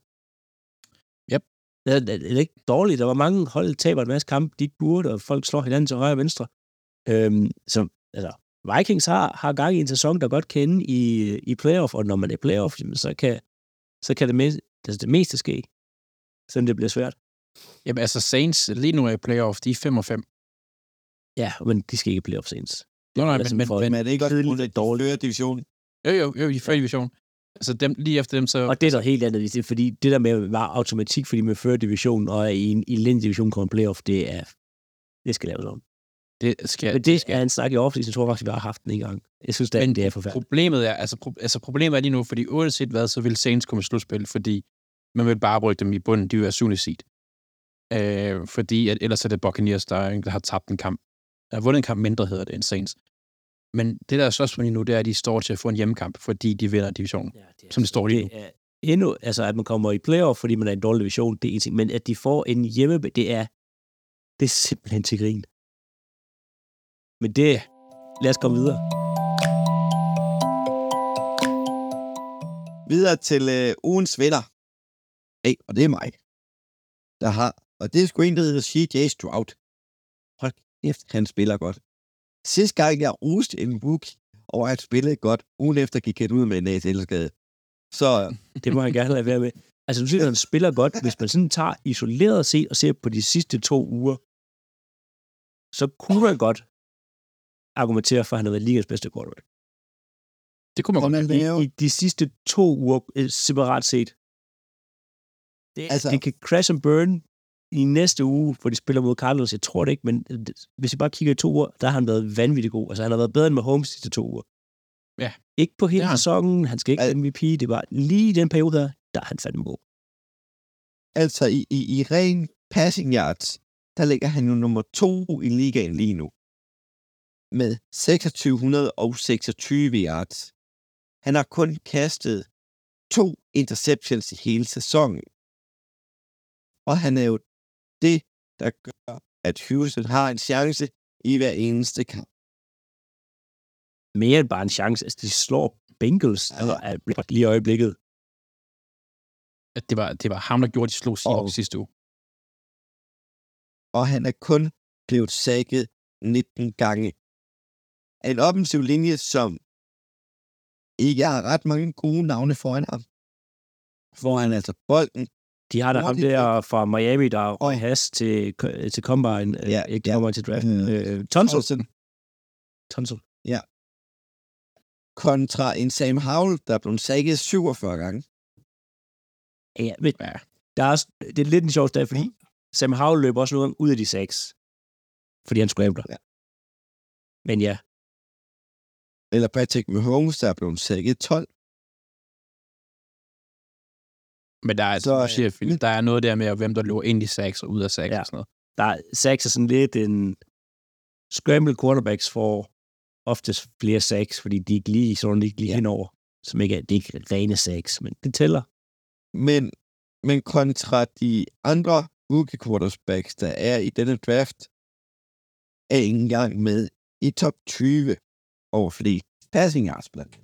S3: Yep.
S2: Det er, det er ikke dårligt. Der var mange hold, der taber en masse kampe, de ikke burde, og folk slår hinanden til højre og venstre. Øhm, så altså, Vikings har, har gang i en sæson, der godt kan ende i, i playoff, og når man er i playoff, så kan, så kan det, mest, altså det meste ske, selvom det bliver svært.
S3: Jamen altså Saints, lige nu er i playoff, de er 5 og 5.
S2: Ja, men de skal ikke playoff Saints.
S3: Nå, nej, men, men,
S1: men, er det ikke også en dårlig division?
S3: Jo, jo, jo, i fører division. Altså dem, lige efter dem, så...
S2: Og det er der helt andet, det, fordi det der med var automatik, fordi med fører division og i en i en division kommer playoff, det er, det skal laves om.
S3: Det skal,
S2: Men det skal han snakke i offentligt, jeg tror faktisk, vi har haft den en gang. Jeg synes, det, Men det er forfærdeligt.
S3: Problemet er, altså, pro, altså problemet er lige nu, fordi uanset hvad, så vil Saints komme i slutspil, fordi man vil bare rykke dem i bunden, de vil være sunde seed. Øh, fordi at ellers er det Buccaneers, der, der har tabt en kamp. Der har vundet en kamp mindre, hedder det, end Saints. Men det, der er spørgsmålet lige nu, det er, at de står til at få en hjemmekamp, fordi de vinder divisionen, ja, det er, som det står lige nu.
S2: Det er endnu, altså at man kommer i playoff, fordi man er en dårlig division, det er en ting, men at de får en hjemme, det er, det er simpelthen til grin. Men det, lad os komme videre.
S1: Videre til øh, ugens vinder. Hey, og det er mig. Der har, og det er sgu en, der hedder CJ Stroud. Hold kæft, han spiller godt. Sidste gang, jeg roste en book over at spille godt, ugen efter gik han ud med en ACL-skade. Så...
S2: det må jeg gerne lade være med. Altså, du siger, at han spiller godt. Hvis man sådan tager isoleret set og ser på de sidste to uger, så kunne man godt argumentere for, at han har været ligas bedste quarterback.
S3: Det kunne man godt
S2: I, I de sidste to uger, øh, separat set. Det, altså, det kan crash and burn i næste uge, hvor de spiller mod Cardinals. Jeg tror det ikke, men øh, hvis I bare kigger i to uger, der har han været vanvittig god. Altså, han har været bedre end med Holmes de to uger.
S3: Ja.
S2: Ikke på hele sæsonen, han skal ikke Al- MVP, det var lige i den periode der, der er han fandme god.
S1: Altså, i, i, i ren passing yards, der ligger han jo nummer to i ligaen lige nu. Med 2626 yards. Han har kun kastet to interceptions i hele sæsonen. Og han er jo det, der gør, at Houston har en chance i hver eneste kamp.
S2: Mere end bare en chance. Altså, de slår Bengals ja. lige i øjeblikket.
S3: At det var, det var ham, der gjorde, de slog Seahawks sidste uge.
S1: Og han er kun blevet sækket 19 gange. En offensiv linje, som ikke har ret mange gode navne foran ham. Får han altså bolden
S2: de har da ham der fra Miami, der er oh. has til, til Combine, øh, ja, ikke ja. Combine til draft. Mm. Øh, Tunsil. Tunsil.
S1: Ja. Kontra en Sam Howell, der er blevet sækket 47 gange.
S2: Ja, men ja. Der er, det er lidt en sjov dag, fordi Sam Howell løber også nogle ud af de seks. Fordi han scrambler. Ja. Men ja.
S1: Eller Patrick Mahomes, der er blevet sækket 12.
S3: Men der er,
S1: Så,
S3: så,
S1: øh,
S3: siger, Philip, der er noget der med, hvem der løber ind i sacks og ud af sacks
S2: Ja.
S3: og sådan noget.
S2: Der er, sacks er sådan lidt en... Scramble quarterbacks får oftest flere sacks, fordi de ikke lige, sådan ikke lige
S1: Ja.
S2: henover, som ikke er, det er ikke rene sacks, men det tæller.
S1: Men, men kontra de andre rookie quarterbacks, der er i denne draft, er ikke engang med i top 20 over flest passing yards blandt.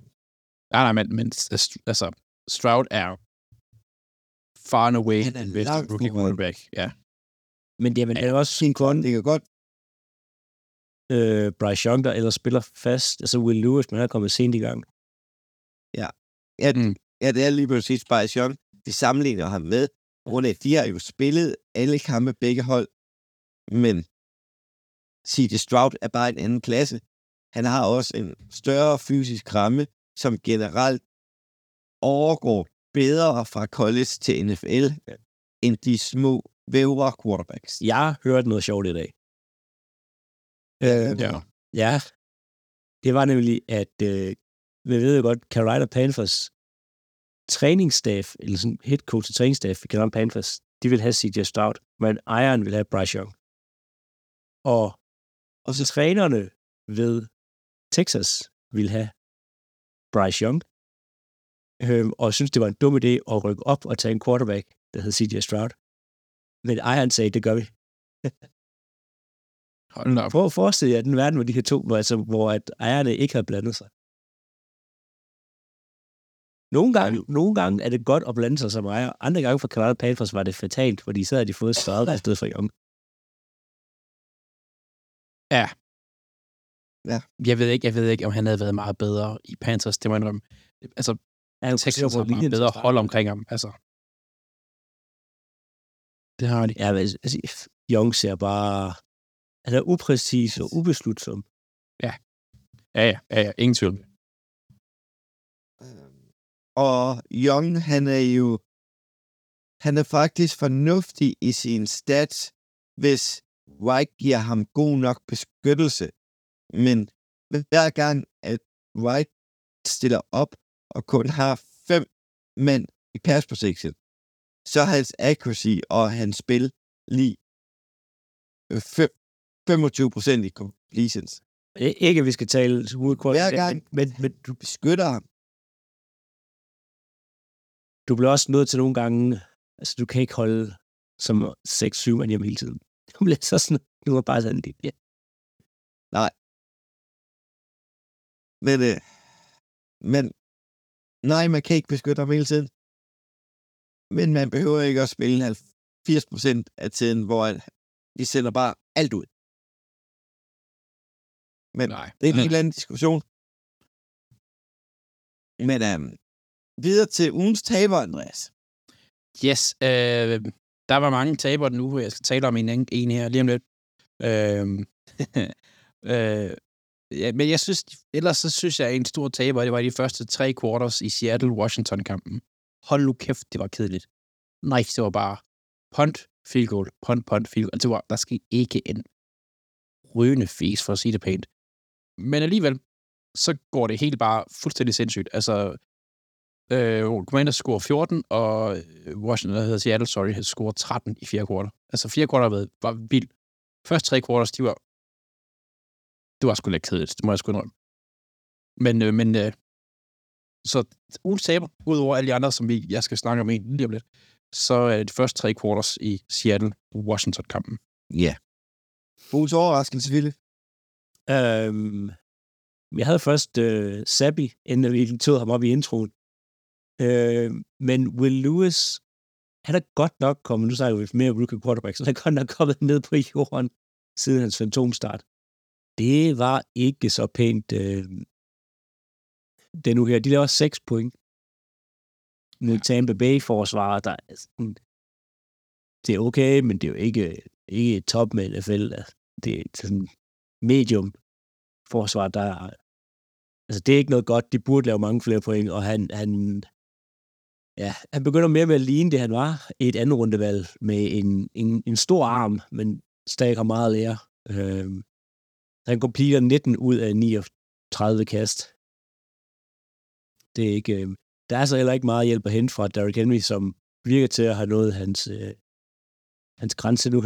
S3: Nej, nej, men, men altså, Stroud er far and away
S1: Han er
S3: den bedste rookie quarterback. Ja.
S2: Men det er, er også sin kun
S1: Det kan godt
S2: øh, Bryce Young, der ellers spiller fast. Altså Will Lewis, men han er kommet sent i gang.
S1: Ja,
S3: Mm.
S1: ja, det er lige præcis Bryce Young. Vi sammenligner ham med, grund af, de har jo spillet alle kampe begge hold, men C.J. Stroud er bare en anden klasse. Han har også en større fysisk ramme, som generelt overgår bedre fra college til NFL, end de små vævre quarterbacks.
S2: Jeg har hørt noget sjovt i dag.
S1: Øh,
S3: Ja.
S2: Ja, det var nemlig, at øh, vi ved jo godt, Carolina Panthers træningsstaff, eller sådan head coach og træningsstaff i Carolina Panthers, de vil have CJ Stroud, men ejeren vil have Bryce Young. Og, og så trænerne ved Texas vil have Bryce Young, øhm, og synes, det var en dum idé at rykke op og tage en quarterback, der hed CJ Stroud. Men ejeren sagde, det gør vi.
S3: Hold da op.
S2: Prøv at forestille jer den verden, hvor de her to, hvor, altså, hvor at ejerne ikke har blandet sig. Nogle gange, nogle gange er det godt at blande sig som ejer. Andre gange for Carolina Panthers var det fatalt, fordi så havde de fået Stroud i stedet for Young.
S3: Jeg ved, ikke, jeg ved ikke, om han havde været meget bedre i Panthers. Det må jeg indrømme. Altså,
S2: Ja, han
S3: Texans har
S2: til
S3: bedre hold omkring ham. Altså. Det har de.
S2: Ja, men altså, Young ser bare... Han er upræcis og ubeslutsom.
S3: Ja, ja, ja, ja ingen tvivl.
S1: Øhm, Og Young, han er jo... Han er faktisk fornuftig i sin stats, hvis White giver ham god nok beskyttelse. Men hver gang, at White stiller op og kun har fem mænd i pass protection, så er hans accuracy og hans spil lige øh, fem- 25 procent i completions.
S2: Ikke, at vi skal tale hovedkort.
S1: Hver gang.
S2: Men, men du,
S1: Beskytter ham.
S2: du bliver også nødt til nogle gange... Altså, du kan ikke holde som 6-7 mand hjemme hele tiden. Du bliver så sådan... Du er bare sådan... Ja.
S1: Men, øh, men nej, man kan ikke beskytte ham hele tiden. Men man behøver ikke at spille 80% af tiden, hvor de sender bare alt ud. Men
S3: Nej.
S1: det er en helt anden diskussion. Men øhm, videre til ugens taber, Andreas.
S3: Yes, øh, der var mange tabere nu. Jeg skal tale om en, en her lige om lidt. Øh, øh, ja, men jeg synes, ellers så synes jeg, at en stor taber, det var de første tre quarters i Seattle-Washington-kampen. Hold nu kæft, det var kedeligt. Nej, det var bare punt, field goal, punt, punt, field goal. Altså, det var, der skete ikke en rygende fes, for at sige det pænt. Men alligevel, så går det helt bare fuldstændig sindssygt. Altså, øh, Commanders scorer 14, og øh, Washington, der hedder Seattle, sorry, scorer 13 i fjerde kvartal. Altså, fjerde kvartal var, var vildt. Første tre quarters, de var... Det var sgu lidt kedeligt, det må jeg sgu indrømme. Men, øh, men øh, så ugens taber, udover alle de andre, som vi, jeg skal snakke om en lige om lidt, så er det de første tre quarters i Seattle-Washington-kampen.
S1: Ja. Ugens overraskelse, Ville.
S2: Øhm, jeg havde først øh, Sabi, inden vi tog ham op i introen. Øh, men Will Lewis, han er godt nok kommet, nu snakker vi mere rookie quarterback, så han er godt nok kommet ned på jorden siden hans fantomstart. Det var ikke så pænt. Øh, den nu her, de laver 6 point mod Tampa Bay-forsvar, der er sådan, det er okay, men det er jo ikke, ikke top med NFL. Altså, Det er sådan medium forsvar, der er, altså det er ikke noget godt. De burde lave mange flere point, og han, han, ja, han begynder mere med at ligne det, han var i et andet rundevalg med en, en, en stor arm, men stadig har meget at lære. Øhm, han completer 19 ud af 39 kast. Det er ikke, øh, der er så heller ikke meget hjælp at hente fra Derrick Henry, som virker til at have nået hans, øh, hans grænse nu.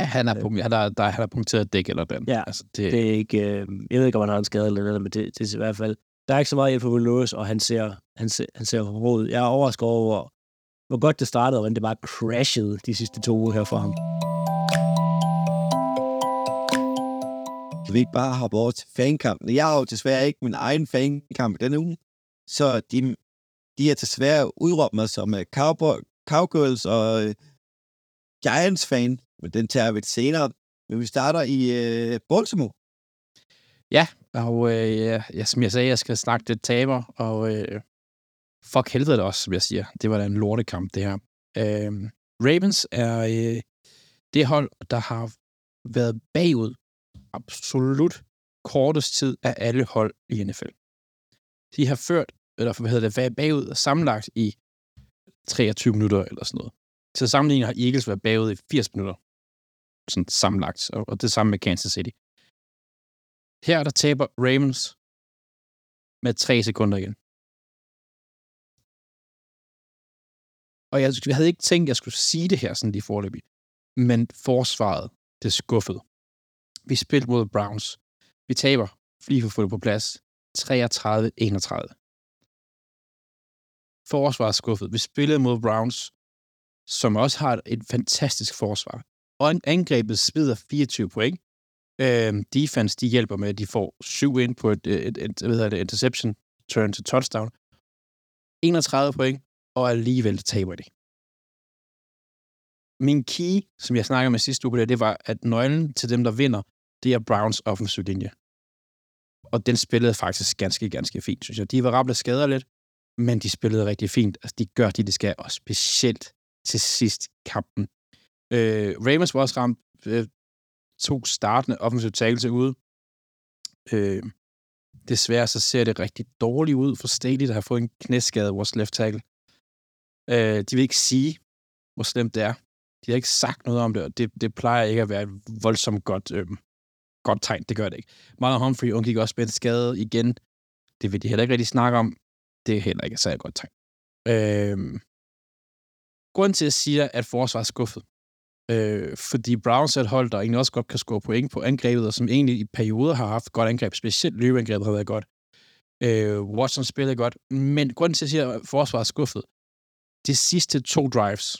S3: Ja, han er, punkt, han er, der, han er punkteret dæk eller den.
S2: Ja,
S3: altså, det,
S2: det er ikke, øh, jeg ved ikke, om han har en skade eller noget, men det, det er i hvert fald, der er ikke så meget hjælp for Will Lewis, og han ser, han ser, han ser hård ud. Jeg er overrasket over, hvor, hvor godt det startede, og hvordan det bare crashede de sidste to uger her for ham.
S1: Kan vi ikke bare hoppe over til fankampen? Jeg har jo desværre ikke min egen fankamp denne uge, så de, de er desværre udråbt mig som øh, cowboy, Cowgirls og øh, uh, Giants-fan, men den tager vi senere. Men vi starter i uh, Baltimore.
S3: Ja, og øh, ja, som jeg sagde, jeg skal snakke lidt taber, og øh, fuck helvede det også, som jeg siger. Det var da en lortekamp, det her. Øh, Ravens er øh, det hold, der har været bagud absolut kortest tid af alle hold i NFL. De har ført, eller hvad hedder det, været bagud sammenlagt i 23 minutter eller sådan noget. Til sammenligning har Eagles været bagud i 80 minutter. Sådan sammenlagt. Og, og det samme med Kansas City. Her der taber Ravens med 3 sekunder igen. Og jeg, jeg havde ikke tænkt, at jeg skulle sige det her sådan lige forløbig. Men forsvaret, det skuffede. Vi spillede mod Browns. Vi taber, lige for at få det på plads, 33-31. Forsvaret skuffet. Vi spillede mod Browns, som også har et fantastisk forsvar. Og angrebet spider 24 point. Øh, defense, de hjælper med, at de får 7 ind på et, et, et, hvad hedder det, interception, turn til touchdown. 31 point, og alligevel taber de. Min key, som jeg snakkede med sidste uge på det, det var, at nøglen til dem, der vinder, det er Browns offensiv linje. Og den spillede faktisk ganske, ganske fint, synes jeg. De var ramt af skader lidt, men de spillede rigtig fint. Altså, de gør det, de skal, og specielt til sidst kampen. Øh, Ravens var også ramt øh, to startende offensive tackles ude. Øh, desværre så ser det rigtig dårligt ud for Staley, der har fået en knæskade, vores left tackle. Øh, de vil ikke sige, hvor slemt det er. De har ikke sagt noget om det, og det, det plejer ikke at være et voldsomt godt, øh, godt tegn. Det gør det ikke. Marlon Humphrey undgik også med en skade igen. Det vil de heller ikke rigtig snakke om. Det er heller ikke et særligt godt tegn. Øhm, grunden til, at jeg siger, at forsvaret er skuffet, øh, fordi Browns er et hold, der egentlig også godt kan score point på angrebet, og som egentlig i perioder har haft godt angreb, specielt løbeangrebet har været godt. Øh, Watson spiller godt, men grunden til, at jeg siger, at forsvaret er skuffet, de sidste to drives,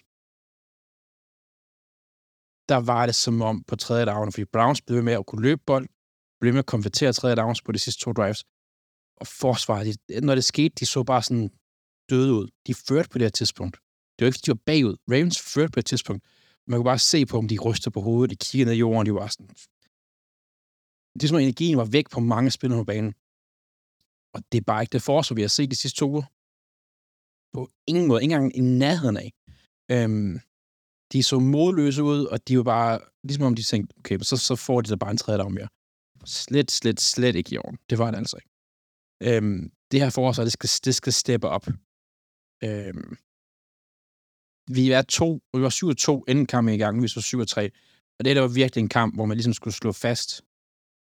S3: der var det som om på tredje down, fordi Browns blev med at kunne løbe bold, blev med at konvertere tredje downs på de sidste to drives, og forsvaret, de, når det skete, de så bare sådan døde ud. De førte på det her tidspunkt. Det var ikke, de var bagud. Ravens førte på det tidspunkt. Man kunne bare se på, om de rystede på hovedet, de kiggede ned i jorden, de var sådan... Det er som om energien var væk på mange spillere på banen. Og det er bare ikke det forsvar, vi har set de sidste to uger. På ingen måde, ikke engang i nærheden af. Øhm, de så modløse ud, og de var bare, ligesom om de tænkte, okay, så, så får de da bare en tredje dag mere. Slet, slet, slet ikke i orden. Det var det altså ikke. Øhm, det her forsvar, det skal, det skal steppe op. Øhm, vi er to, vi var 7-2 inden kampen i gang, vi så 7-3. Og det der var virkelig en kamp, hvor man ligesom skulle slå fast.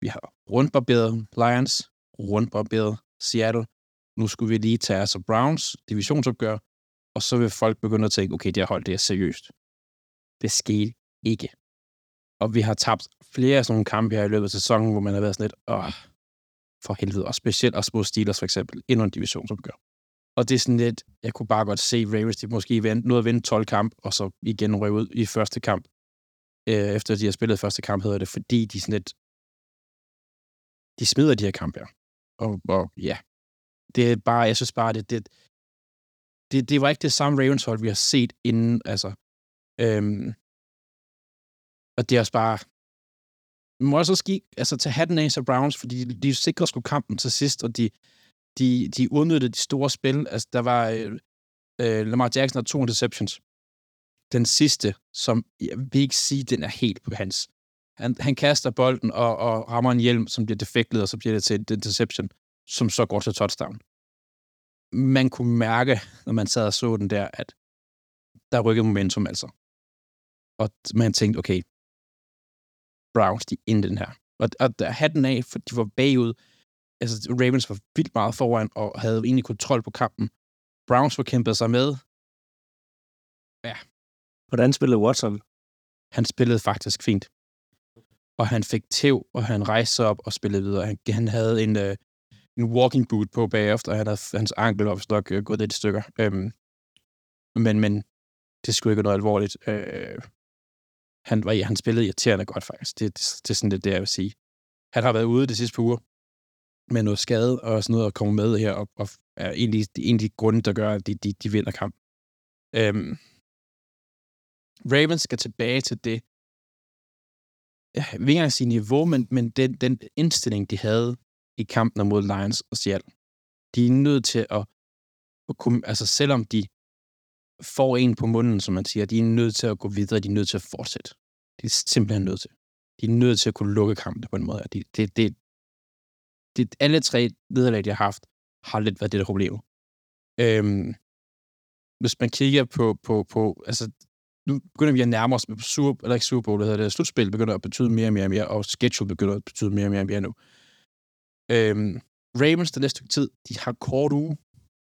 S3: Vi har rundbarberet Lions, rundbarberet Seattle. Nu skulle vi lige tage os af Browns divisionsopgør, og så vil folk begynde at tænke, okay, det her hold, det er seriøst. Det skete ikke. Og vi har tabt flere af sådan nogle kampe her i løbet af sæsonen, hvor man har været sådan lidt, åh, for helvede, og specielt også mod Steelers for eksempel, endnu en gør. Og det er sådan lidt, jeg kunne bare godt se Ravens, de måske nåede at vinde 12 kamp, og så igen røg ud i første kamp. Øh, efter de har spillet første kamp, hedder det, fordi de sådan lidt, de smider de her kampe her. Og, og ja, det er bare, jeg synes bare, det, det, det, det var ikke det samme Ravens hold, vi har set inden, altså. Øhm, og det er også bare, man må også ski, altså tage hatten af sig Browns, fordi de, de sikrede sgu kampen til sidst, og de, de, de udnyttede de store spil. Altså, der var øh, øh, Lamar Jackson har to interceptions. Den sidste, som jeg vil ikke sige, den er helt på hans. Han, han kaster bolden og, og rammer en hjelm, som bliver defektet, og så bliver det til et interception, som så går til touchdown. Man kunne mærke, når man sad og så den der, at der rykkede momentum altså. Og man tænkte, okay, Browns, de endte den her. Og, og den af, for de var bagud. Altså, Ravens var vildt meget foran, og havde egentlig kontrol på kampen. Browns var kæmpet sig med.
S2: Hvordan spillede Watson?
S3: Han spillede faktisk fint. Og han fik tæv, og han rejste sig op og spillede videre. Han, han havde en, øh, en walking boot på bagefter, og han havde, hans ankel var nok øh, gået lidt i stykker. Øhm, men, men det skulle ikke noget alvorligt. Øh, han, var, han spillede irriterende godt, faktisk. Det, det, det er sådan lidt det, jeg vil sige. Han har været ude de sidste par uger med noget skade og sådan noget, og kommer med her, og, og er egentlig, af, de, en af de grunde, der gør, at de, de, de vinder kamp. Øhm, Ravens skal tilbage til det, jeg vil ikke engang sige niveau, men, men den, den indstilling, de havde i kampen mod Lions og Seattle. De er nødt til at, at kunne, altså selvom de får en på munden, som man siger, de er nødt til at gå videre, de er nødt til at fortsætte. De er simpelthen nødt til. De er nødt til at kunne lukke kampen på en måde. Det, det, det, det, alle tre nederlag, de har haft, har lidt været det der problem. Øhm, hvis man kigger på, på, på altså, nu begynder vi at nærme os med Super, eller ikke Super Bowl, det hedder det, slutspil begynder at betyde mere og mere og mere, og schedule begynder at betyde mere og mere og mere nu. Øhm, Ravens den næste stykke tid, de har kort uge,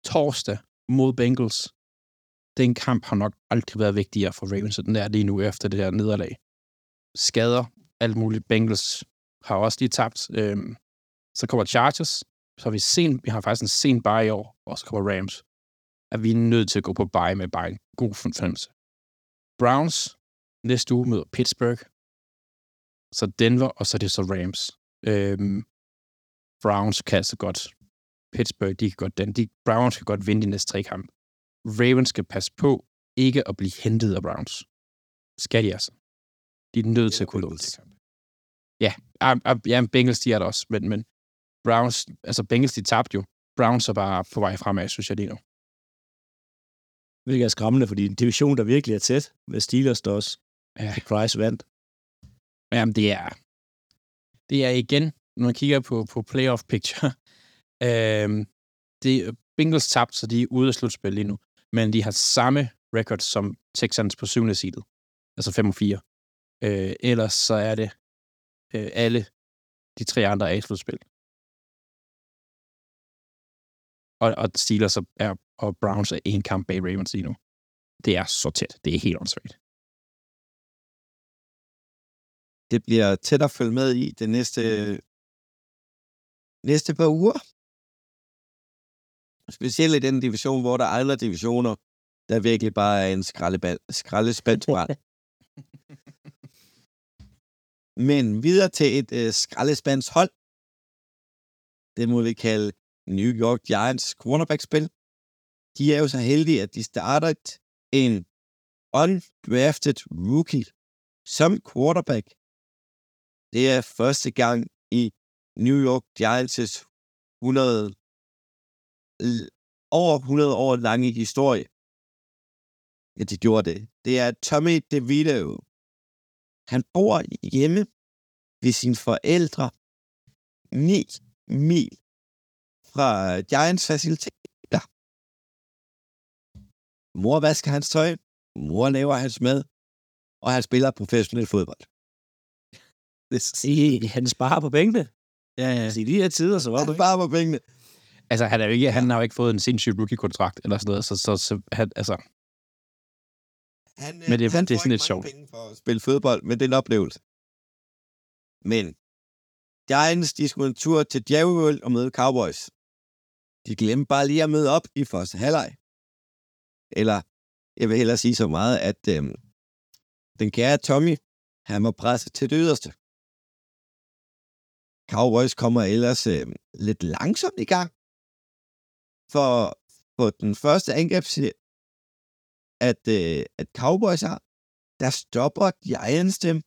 S3: torsdag mod Bengals. Den kamp har nok aldrig været vigtigere for Ravens, og den er lige nu efter det her nederlag. Skader, alt muligt. Bengals har også lige tabt. Øhm, så kommer Chargers, så har vi sen, vi har faktisk en sen bye i år, og så kommer Rams. At vi er nødt til at gå på bye med bare en god fornemmelse. Browns næste uge møder Pittsburgh. Så Denver, og så er det så Rams. Øhm, Browns kan altså godt. Pittsburgh, de kan godt den. De, Browns kan godt vinde de næste tre kampe. Ravens skal passe på ikke at blive hentet af Browns. Skal de altså. De er nødt til at kunne lukke det kamp. Ja, ja, Bengals, de er der også, men, men Browns, altså Bengals, de tabte jo. Browns er bare på vej fremad, synes jeg lige nu.
S2: Hvilket er skræmmende, fordi en division, der virkelig er tæt, med Steelers, der også ja. Price vandt.
S3: Jamen, det er, det er igen, når man kigger på, på playoff picture, øhm, det, Bengals tabt, så de er ude af slutspil lige nu. Men de har samme record som Texans på syvende seedet. Altså 5 og 4. Øh, ellers så er det øh, alle de tre andre er i slutspil. Og, og Steelers er, og Browns er en kamp bag Ravens lige nu. Det er så tæt. Det er helt åndssvagt.
S1: Det bliver tæt at følge med i det næste, næste par uger. Specielt i den division, hvor der er andre divisioner, der virkelig bare er en skraldespand. Men videre til et øh, skraldespandshold. Det må vi kalde New York Giants cornerback-spil. De er jo så heldige, at de starter en undrafted rookie som quarterback. Det er første gang i New York Giants' 100, over 100 år lange historie. Ja, de gjorde det. Det er Tommy DeVito. Han bor hjemme ved sine forældre 9 mil fra Giants faciliteter. Mor vasker hans tøj, mor laver hans mad, og han spiller professionel fodbold.
S2: Det, han sparer på pengene.
S3: Ja, ja.
S2: Altså, i de her tider, så var
S1: han
S2: det
S1: sparer på pengene.
S3: Altså, han, er jo ikke, han har jo ikke fået en sindssyg rookie-kontrakt, eller sådan noget, så, så, så han, altså...
S1: Han,
S3: men det,
S1: han
S3: det er sådan lidt sjovt.
S1: penge for at spille fodbold, men det er en oplevelse. Men Giants, de skulle en tur til Jerry og møde Cowboys. De glemte bare lige at møde op i første halvleg. Eller, jeg vil hellere sige så meget, at øhm, den kære Tommy, han må presse til det yderste. Cowboys kommer ellers øh, lidt langsomt i gang. For for den første angrebsserie, at, øh, at Cowboys har, der stopper Giants dem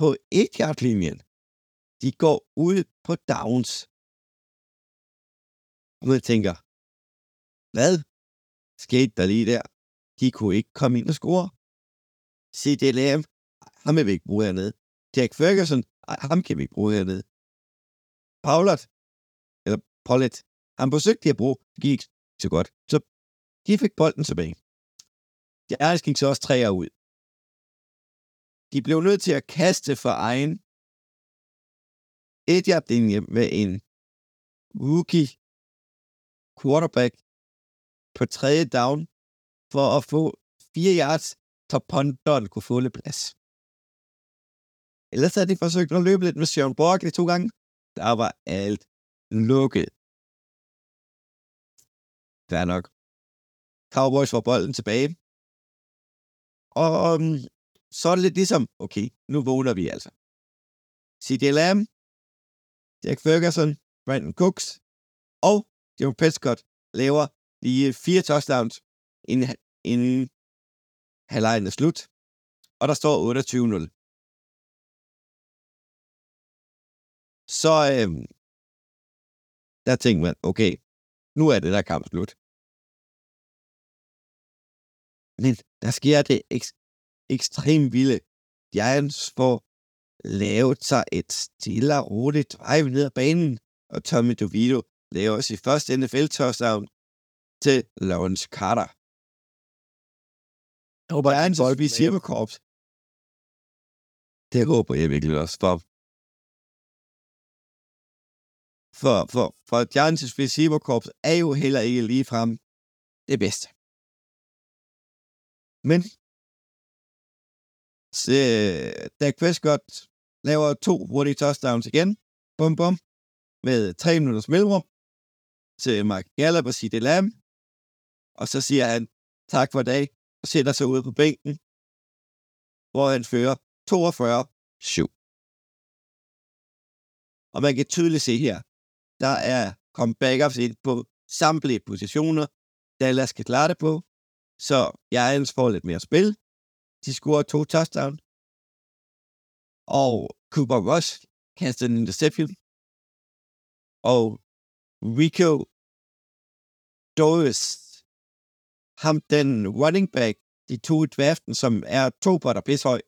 S1: på et linjen De går ud på downs. Og man tænker, hvad skete der lige der? De kunne ikke komme ind og score. C.D. Lamb, ham vil vi ikke bruge hernede. Jack Ferguson, ham kan vi ikke bruge hernede. Paulert, eller Pollet, han forsøgte at bruge, det gik ikke så godt. Så de fik bolden tilbage. De ærligt gik så også træer ud. De blev nødt til at kaste for egen et linje med en rookie quarterback på tredje down for at få fire yards så punteren kunne få lidt plads. Ellers havde de forsøgt at løbe lidt med Sean Borg de to gange. Der var alt lukket. Fair nok. Cowboys får bolden tilbage. Og um, så er det lidt ligesom, okay, nu vågner vi altså. C.D. Lamb, Jack Ferguson, Brandon Cooks og Joe Prescott laver lige fire touchdowns, inden, inden halvlejen er slut. Og der står 28-0. Så øhm, der tænkte man, okay, nu er det der kamp slut. Men der sker det ek- ekstremt vilde. Giants får lavet sig et stille og roligt drive ned ad banen, og Tommy DeVito laver sit første NFL-touchdown til Lawrence Carter.
S2: Jeg håber,
S1: Giants
S2: at
S1: Volby Silver Corps. Det håber jeg virkelig også for. For, for, for Giants Receiver Corps er jo heller ikke lige frem det bedste. Men så, Dak Prescott laver to hurtige touchdowns igen. Bum, bum. Med tre minutters mellemrum til Mark Gallup og C.D. Lamb. Og så siger han, tak for i dag, og sætter sig ud på bænken, hvor han fører 42-7. Og man kan tydeligt se her, der er comebackups ind på samtlige positioner. Dallas kan klare det på, så Giants får lidt mere spil. De scorer to touchdown. Og Cooper Rush kaster en interception. Og Rico Doris, ham den running back, de to i draften, som er to på der pisse høj.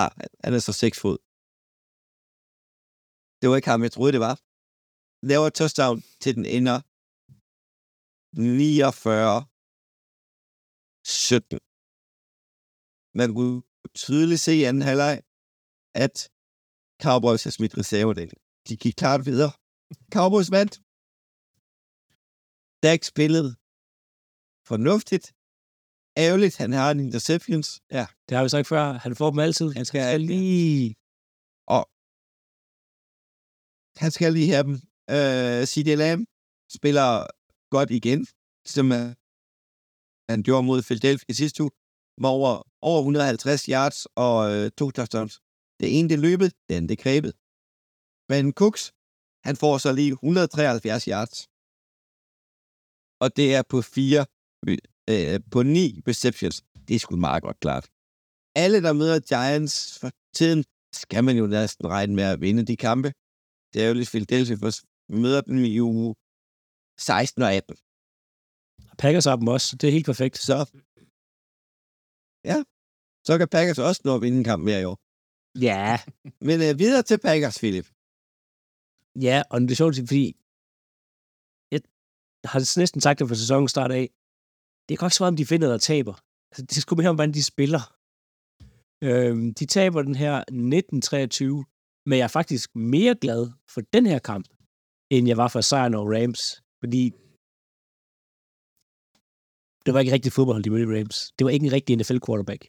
S1: Ah, han er så seks fod. Det var ikke ham, jeg troede, det var. Laver touchdown til den ender 49 17. Man kunne tydeligt se i anden halvleg, at Cowboys har smidt reservedelen. De gik klart videre. Cowboys vandt. Dak spillede fornuftigt. Ærgerligt, han har en interceptions. Ja,
S2: Det har vi sagt før. Han får dem altid. Han skal
S1: Ja,
S2: lige...
S1: og han skal lige have dem. Øh, C.D. Lamb spiller godt igen, som øh, han gjorde mod Philadelphia i sidste uge, med over, over 150 yards og øh, to touchdowns. Det ene det løbet, det andet det er grebet. Men Cooks, han får så lige 173 yards. Og det er på fire, øh, øh, på ni receptions. Det er sgu meget godt klart. Alle, der møder Giants for tiden, skal man jo næsten regne med at vinde de kampe. Det er jo lidt Philadelphia, for vi møder dem i uge 16 og 18.
S2: Packers har dem også. Det er helt perfekt.
S1: Så, ja, så kan Packers også nå at vinde en kamp mere i år.
S2: Ja.
S1: Men øh, videre til Packers, Philip.
S2: Ja, og det er sjovt, fordi jeg har næsten sagt det fra sæsonen start af. Det er godt som om, de finder, der taber. Altså, det er sgu mere om, hvordan de spiller. Øhm, de taber den her 19-23, men jeg er faktisk mere glad for den her kamp, end jeg var for sejren over Rams. Fordi det var ikke rigtig fodbold, de mødte Rams. Det var ikke en rigtig NFL-quarterback.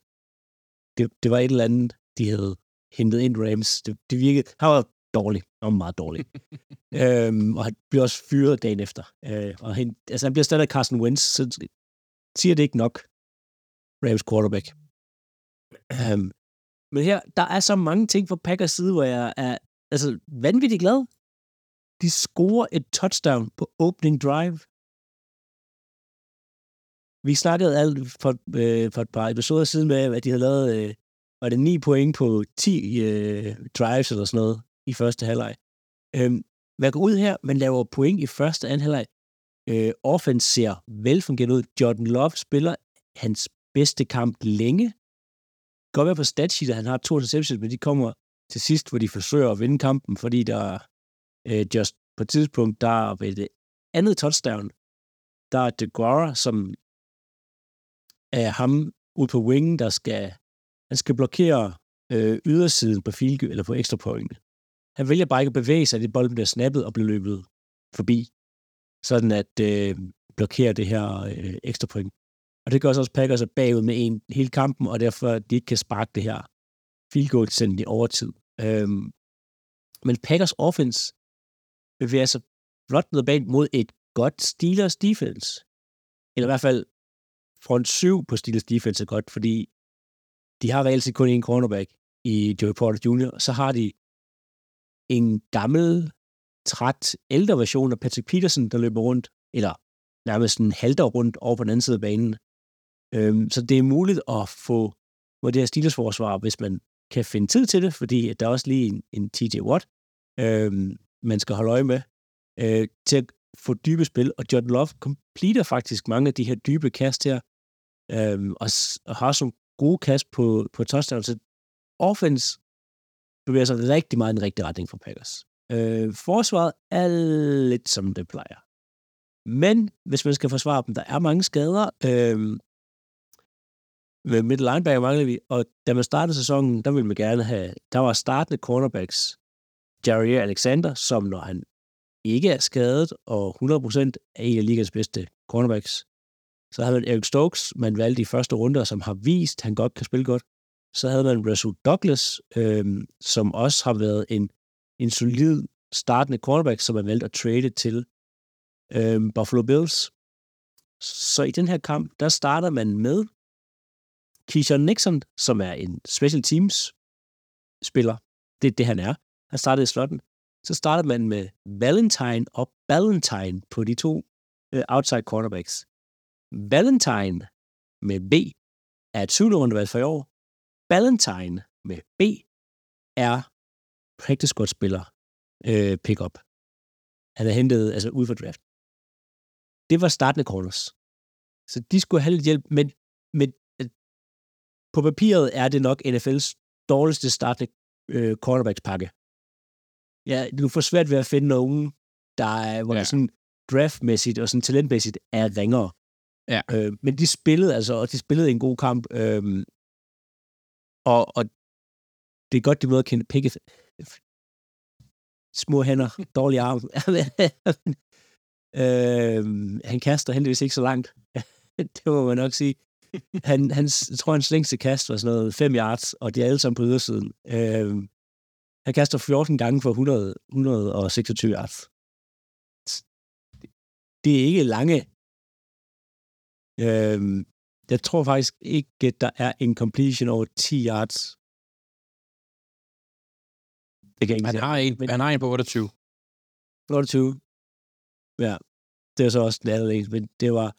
S2: Det, det var et eller andet, de havde hentet ind Rams. Det, det virkede... Han var dårlig. Han var meget dårlig. øhm, og han bliver også fyret dagen efter. Øh, og han, altså, han bliver stadig Carson Wentz, så siger det ikke nok. Rams quarterback. Øhm, men her, der er så mange ting fra Packers side, hvor jeg er altså, vanvittigt glad. De scorer et touchdown på opening drive. Vi snakkede alt for, øh, for et par episoder siden med, at de havde lavet, øh, var det 9 point på 10 øh, drives eller sådan noget i første halvleg. Øhm, man går ud her, man laver point i første og anden halvleg. Øh, offense ser velfungerende ud. Jordan Love spiller hans bedste kamp længe. Godt være på statsheet, at han har to interceptions, men de kommer til sidst, hvor de forsøger at vinde kampen, fordi der øh, just på et tidspunkt, der ved det andet touchdown, der er DeGuara, som er ham ud på wingen, der skal, han skal blokere øh, ydersiden på field, eller på ekstra point. Han vælger bare ikke at bevæge sig, at bolden bliver snappet og bliver løbet forbi, sådan at øh, blokere det her øh, ekstra point. Og det gør så også Packers er bagud med en hele kampen, og derfor de ikke kan sparke det her field goal sendt i overtid. Øhm, men Packers offense bevæger sig flot ned ad mod et godt Steelers defense. Eller i hvert fald front 7 på Steelers defense er godt, fordi de har reelt set kun en cornerback i Joey Porter Jr., så har de en gammel, træt, ældre version af Patrick Peterson, der løber rundt, eller nærmest en halter rundt over på den anden side af banen. Øhm, så det er muligt at få hvor det her Steelers forsvar, hvis man kan finde tid til det, fordi der er også lige en, en TJ Watt, øhm, man skal holde øje med, øh, til at få dybe spil, og Jordan Love completer faktisk mange af de her dybe kast her, øh, og, og har som gode kast på, på touchdown, så offense bevæger sig rigtig meget i den rigtige retning for Packers. Øh, forsvaret er lidt som det plejer. Men hvis man skal forsvare dem, der er mange skader. Øh, med middle linebacker mangler vi, og da man startede sæsonen, der ville man gerne have, der var startende cornerbacks, Jerry Alexander, som når han ikke er skadet, og 100% er en af ligas bedste cornerbacks. Så havde man Eric Stokes, man valgte i første runde, som har vist, at han godt kan spille godt. Så havde man Russell Douglas, øh, som også har været en, en solid startende cornerback, som man valgte at trade til øh, Buffalo Bills. Så i den her kamp, der starter man med Keyshawn Nixon, som er en special teams spiller. Det er det, han er. Han startede i slotten. Så startede man med Valentine og Ballantyne på de to øh, outside cornerbacks. Valentine med B er et syvende rundevalg for i år. Ballantyne med B er practice squad spiller øh, pick-up. Han er hentet altså ud for draft. Det var startende corners. Så de skulle have lidt hjælp, men, men øh, på papiret er det nok NFL's dårligste startende øh, cornerbacks pakke. Ja, du får svært ved at finde nogen, der er, hvor ja. det sådan draftmæssigt og sådan talentmæssigt er ringere.
S3: Ja.
S2: Øh, men de spillede altså, og de spillede en god kamp. Øh, og, og det er godt, de møder Kenneth Pickett. Små hænder, dårlige arme. øh, han kaster heldigvis ikke så langt. det må man nok sige. Han, han, jeg tror, hans længste kast var sådan noget 5 yards, og de er alle sammen på ydersiden. Øh, han kaster 14 gange for 100, 126 yards. Det er ikke lange. Øh, jeg tror faktisk ikke, der er en completion over 10 yards. Det kan jeg ikke
S3: han, har en, men, han har en på 28.
S2: 28. Ja, det er så også den anden men det var,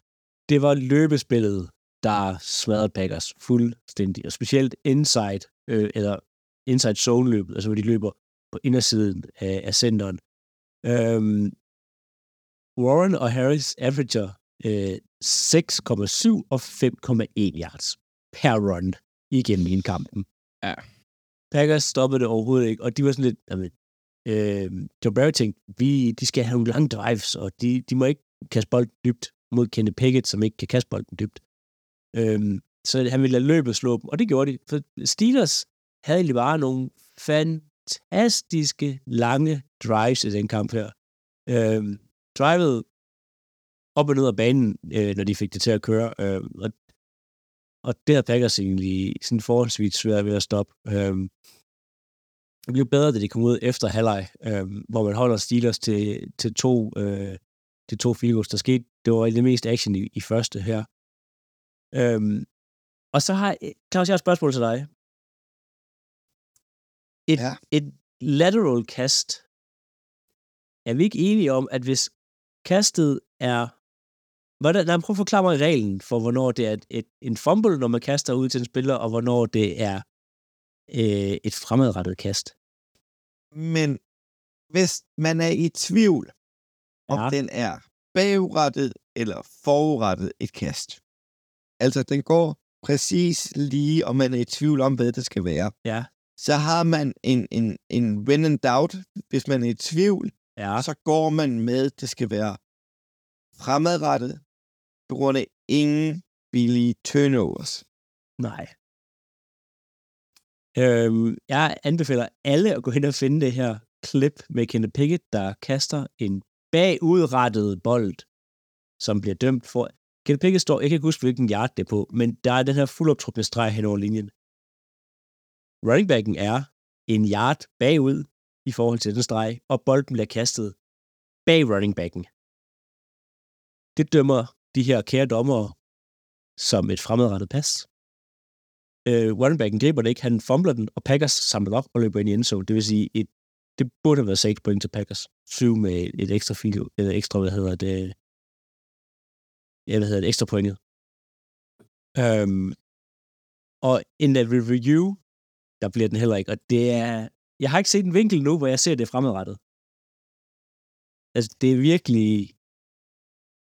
S2: det var løbespillet, der smadrede Packers fuldstændig, og specielt inside, øh, eller inside zone løbet, altså hvor de løber på indersiden af, af centeren. Øhm, Warren og Harris averager øh, 6,7 og 5,1 yards per run igennem en kampen.
S3: Ja.
S2: Packers stoppede det overhovedet ikke, og de var sådan lidt, jamen, øh, Joe Barry tænkte, vi, de skal have nogle lange drives, og de, de må ikke kaste bolden dybt mod Kenny Pickett, som ikke kan kaste bolden dybt. Øh, så han ville lade løbet slå dem, og det gjorde de. For Steelers havde egentlig bare nogle fantastiske lange drives i den kamp her. Øh, drivet op og ned af banen, øh, når de fik det til at køre. Øh, og, og det havde Packers egentlig sådan forholdsvis svært ved at stoppe. Øh, det blev bedre, da de kom ud efter halvleg, øh, hvor man holder Steelers til, til to, øh, til to field goals. Der skete, det var det mest action i, i første her. Øh, og så har Claus, jeg har et spørgsmål til dig. Et, ja. et lateral cast, er vi ikke enige om, at hvis kastet er Hvordan, lad mig prøve at forklare mig reglen for, hvornår det er et, et, en fumble, når man kaster ud til en spiller, og hvornår det er øh, et fremadrettet kast.
S1: Men hvis man er i tvivl, om ja. den er bagrettet eller forrettet et kast. Altså, den går præcis lige, om man er i tvivl om, hvad det skal være.
S2: Ja.
S1: Så har man en, en, en when in doubt. Hvis man er i tvivl,
S2: ja.
S1: så går man med, det skal være fremadrettet, på grund af ingen billige turnovers.
S2: Nej. Øhm, jeg anbefaler alle at gå hen og finde det her klip med Kenneth Pickett, der kaster en bagudrettet bold, som bliver dømt for. Kenny Pickett står, jeg kan ikke huske, hvilken yard det er på, men der er den her fuldoptrukne streg hen over linjen. Running backen er en yard bagud i forhold til den streg, og bolden bliver kastet bag running backen. Det dømmer de her kære dommere som et fremadrettet pas. Øh, running backen griber det ikke, han fumbler den, og Packers samler op og løber ind i endzone. Det vil sige, et, det burde have været 6 point til Packers. 7 med et ekstra, fil, eller ekstra hvad hedder det, ja, hvad hedder det, ekstra pointet. Øhm, og en review, der bliver den heller ikke, og det er, jeg har ikke set en vinkel nu, hvor jeg ser det fremadrettet. Altså, det er virkelig,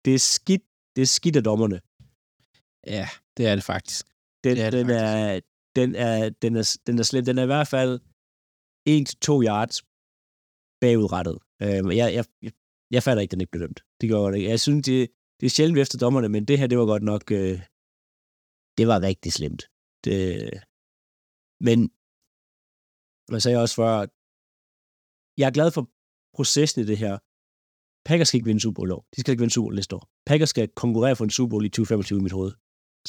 S2: det er skidt, det er skidt af dommerne.
S3: Ja, det er det faktisk.
S2: Den,
S3: Det er det
S2: den, er, den, er, den, er, den er slem. Den er i hvert fald 1-2 yards bagudrettet. Øhm, jeg, jeg, jeg, jeg fatter ikke, den ikke blev dømt. Det gjorde det ikke. Jeg synes, det, det er sjældent efter dommerne, men det her, det var godt nok... Øh, det var rigtig slemt. Det, men, jeg sagde også før, jeg er glad for processen i det her. Packers skal ikke vinde Super Bowl år. De skal ikke vinde Super Bowl næste år. Packers skal konkurrere for en Super Bowl i 2025 i mit hoved.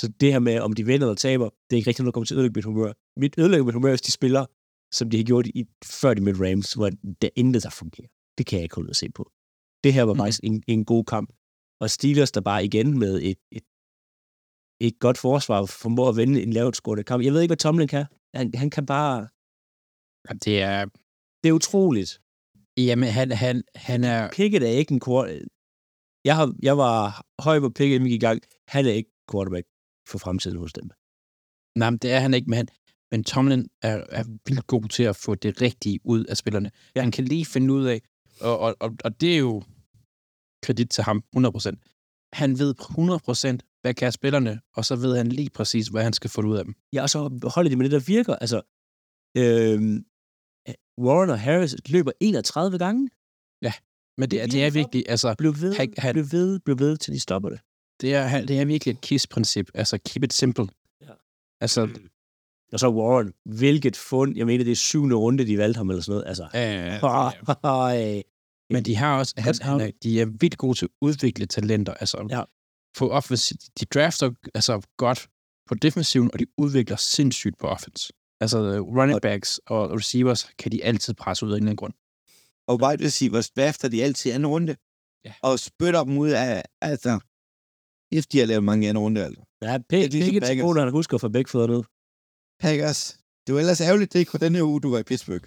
S2: Så det her med, om de vinder eller taber, det er ikke rigtig noget, der kommer til at ødelægge mit humør. Mit ødelægger mit humør, hvis de spiller, som de har gjort i, før de med Rams, hvor der intet der fungerer. Det kan jeg ikke holde at se på. Det her var
S3: Mhm.
S2: faktisk en, en god kamp. Og Steelers, der bare igen med et, et, et godt forsvar, formår at vinde en lavt scoret kamp. Jeg ved ikke, hvad Tomlin kan. Han, han kan bare...
S3: Det er...
S2: Det er utroligt.
S3: Jamen, han, han, han er...
S2: Pickett er ikke en quarterback. Jeg, har, jeg var høj på Pickett, gik i gang. Han er ikke quarterback for fremtiden hos dem.
S3: Nej, men det er han ikke, men, han, men Tomlin er, er vildt god til at få det rigtige ud af spillerne. Ja. Han kan lige finde ud af, og, og, og, og det er jo kredit til ham 100%. Han ved 100% hvad kan spillerne, og så ved han lige præcis, hvad han skal få ud af dem.
S2: Ja, og så holder de med det, der virker. Altså, øhm, Warren og Harris løber 31 gange.
S3: Men det, er, det er virkelig, altså,
S2: Bliv ved,
S3: Han- han-
S2: bliv ved, bliv ved, til de stopper det.
S3: det er, han- det er virkelig et KISS-princip. Altså, keep it simple.
S2: Ja.
S3: Altså,
S2: Og så Warren, hvilket fund. Jeg mener, det er syvende runde, de valgte ham eller sådan noget. Altså,
S3: øh,
S2: øh,
S3: Men de har også, han, han er, de er vildt gode til at udvikle talenter. Altså,
S2: Ja.
S3: på offense, de drafter altså, godt på defensiven, og de udvikler sindssygt på offense. Altså running backs og receivers kan de altid presse ud af en eller anden grund.
S1: Og wide receivers drafter de altid i anden runde.
S3: Ja.
S1: Og spytter dem ud af, altså, efter de har lavet mange anden runde, altså.
S2: ja,
S1: Det er
S2: Pickett
S1: ligesom Packers.
S2: husker at få begge fødder ned.
S1: Packers. Det var ellers ærgerligt, det ikke var den her uge, du var i Pittsburgh.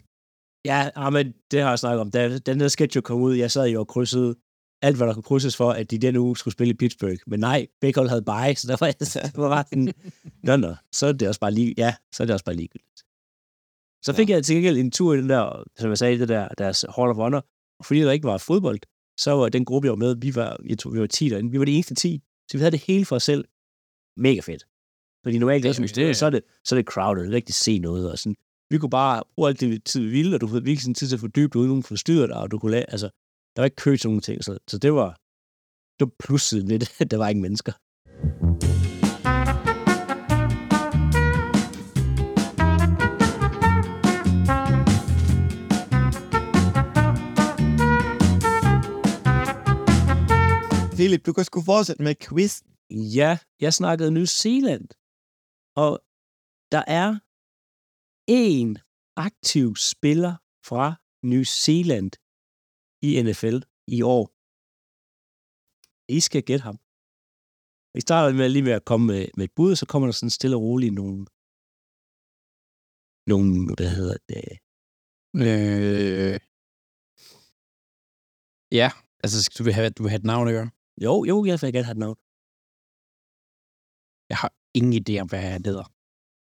S2: Ja, ah, men det har jeg snakket om. Da den der sketch jo kom ud, jeg sad jo og krydsede alt, hvad der kunne krydses for, at de den uge skulle spille i Pittsburgh. Men nej, begge hold havde bye, så der var, det var sådan, nå, nå, så er det også bare lige, ja, så er det også bare ligegyldigt. Så fik ja. jeg til gengæld en tur i den der, som jeg sagde, det der, deres Hall of Honor, og fordi der ikke var fodbold, så var den gruppe, jeg var med, vi var, jeg tror, vi var 10 derinde, vi var de eneste 10, så vi havde det hele for os selv. Mega fedt. Fordi normalt,
S3: Det
S2: det, det, så, er det, så er det crowded, ikke rigtig se noget, og sådan, vi kunne bare bruge alt det tid, vi ville, og du havde virkelig sådan tid til at fordybe dig, uden nogen forstyrrer dig, og du kunne lade, altså, der var ikke kø til nogen ting, så, så det var, det var plussiden ved det, der var ikke mennesker.
S1: Philip, du kan sgu fortsætte med quiz.
S2: Ja, jeg snakkede New Zealand, og der er en aktiv spiller fra New Zealand i NFL i år. I skal gætte ham. Vi starter med lige med at komme med, med et bud, så kommer der sådan stille og roligt nogle, nogle, hvad hedder det,
S3: Øh, ja, altså du vil have, du vil have et navn gøre.
S2: jo, jo, jeg vil gerne have et navn.
S3: Jeg har ingen idé om, hvad han hedder.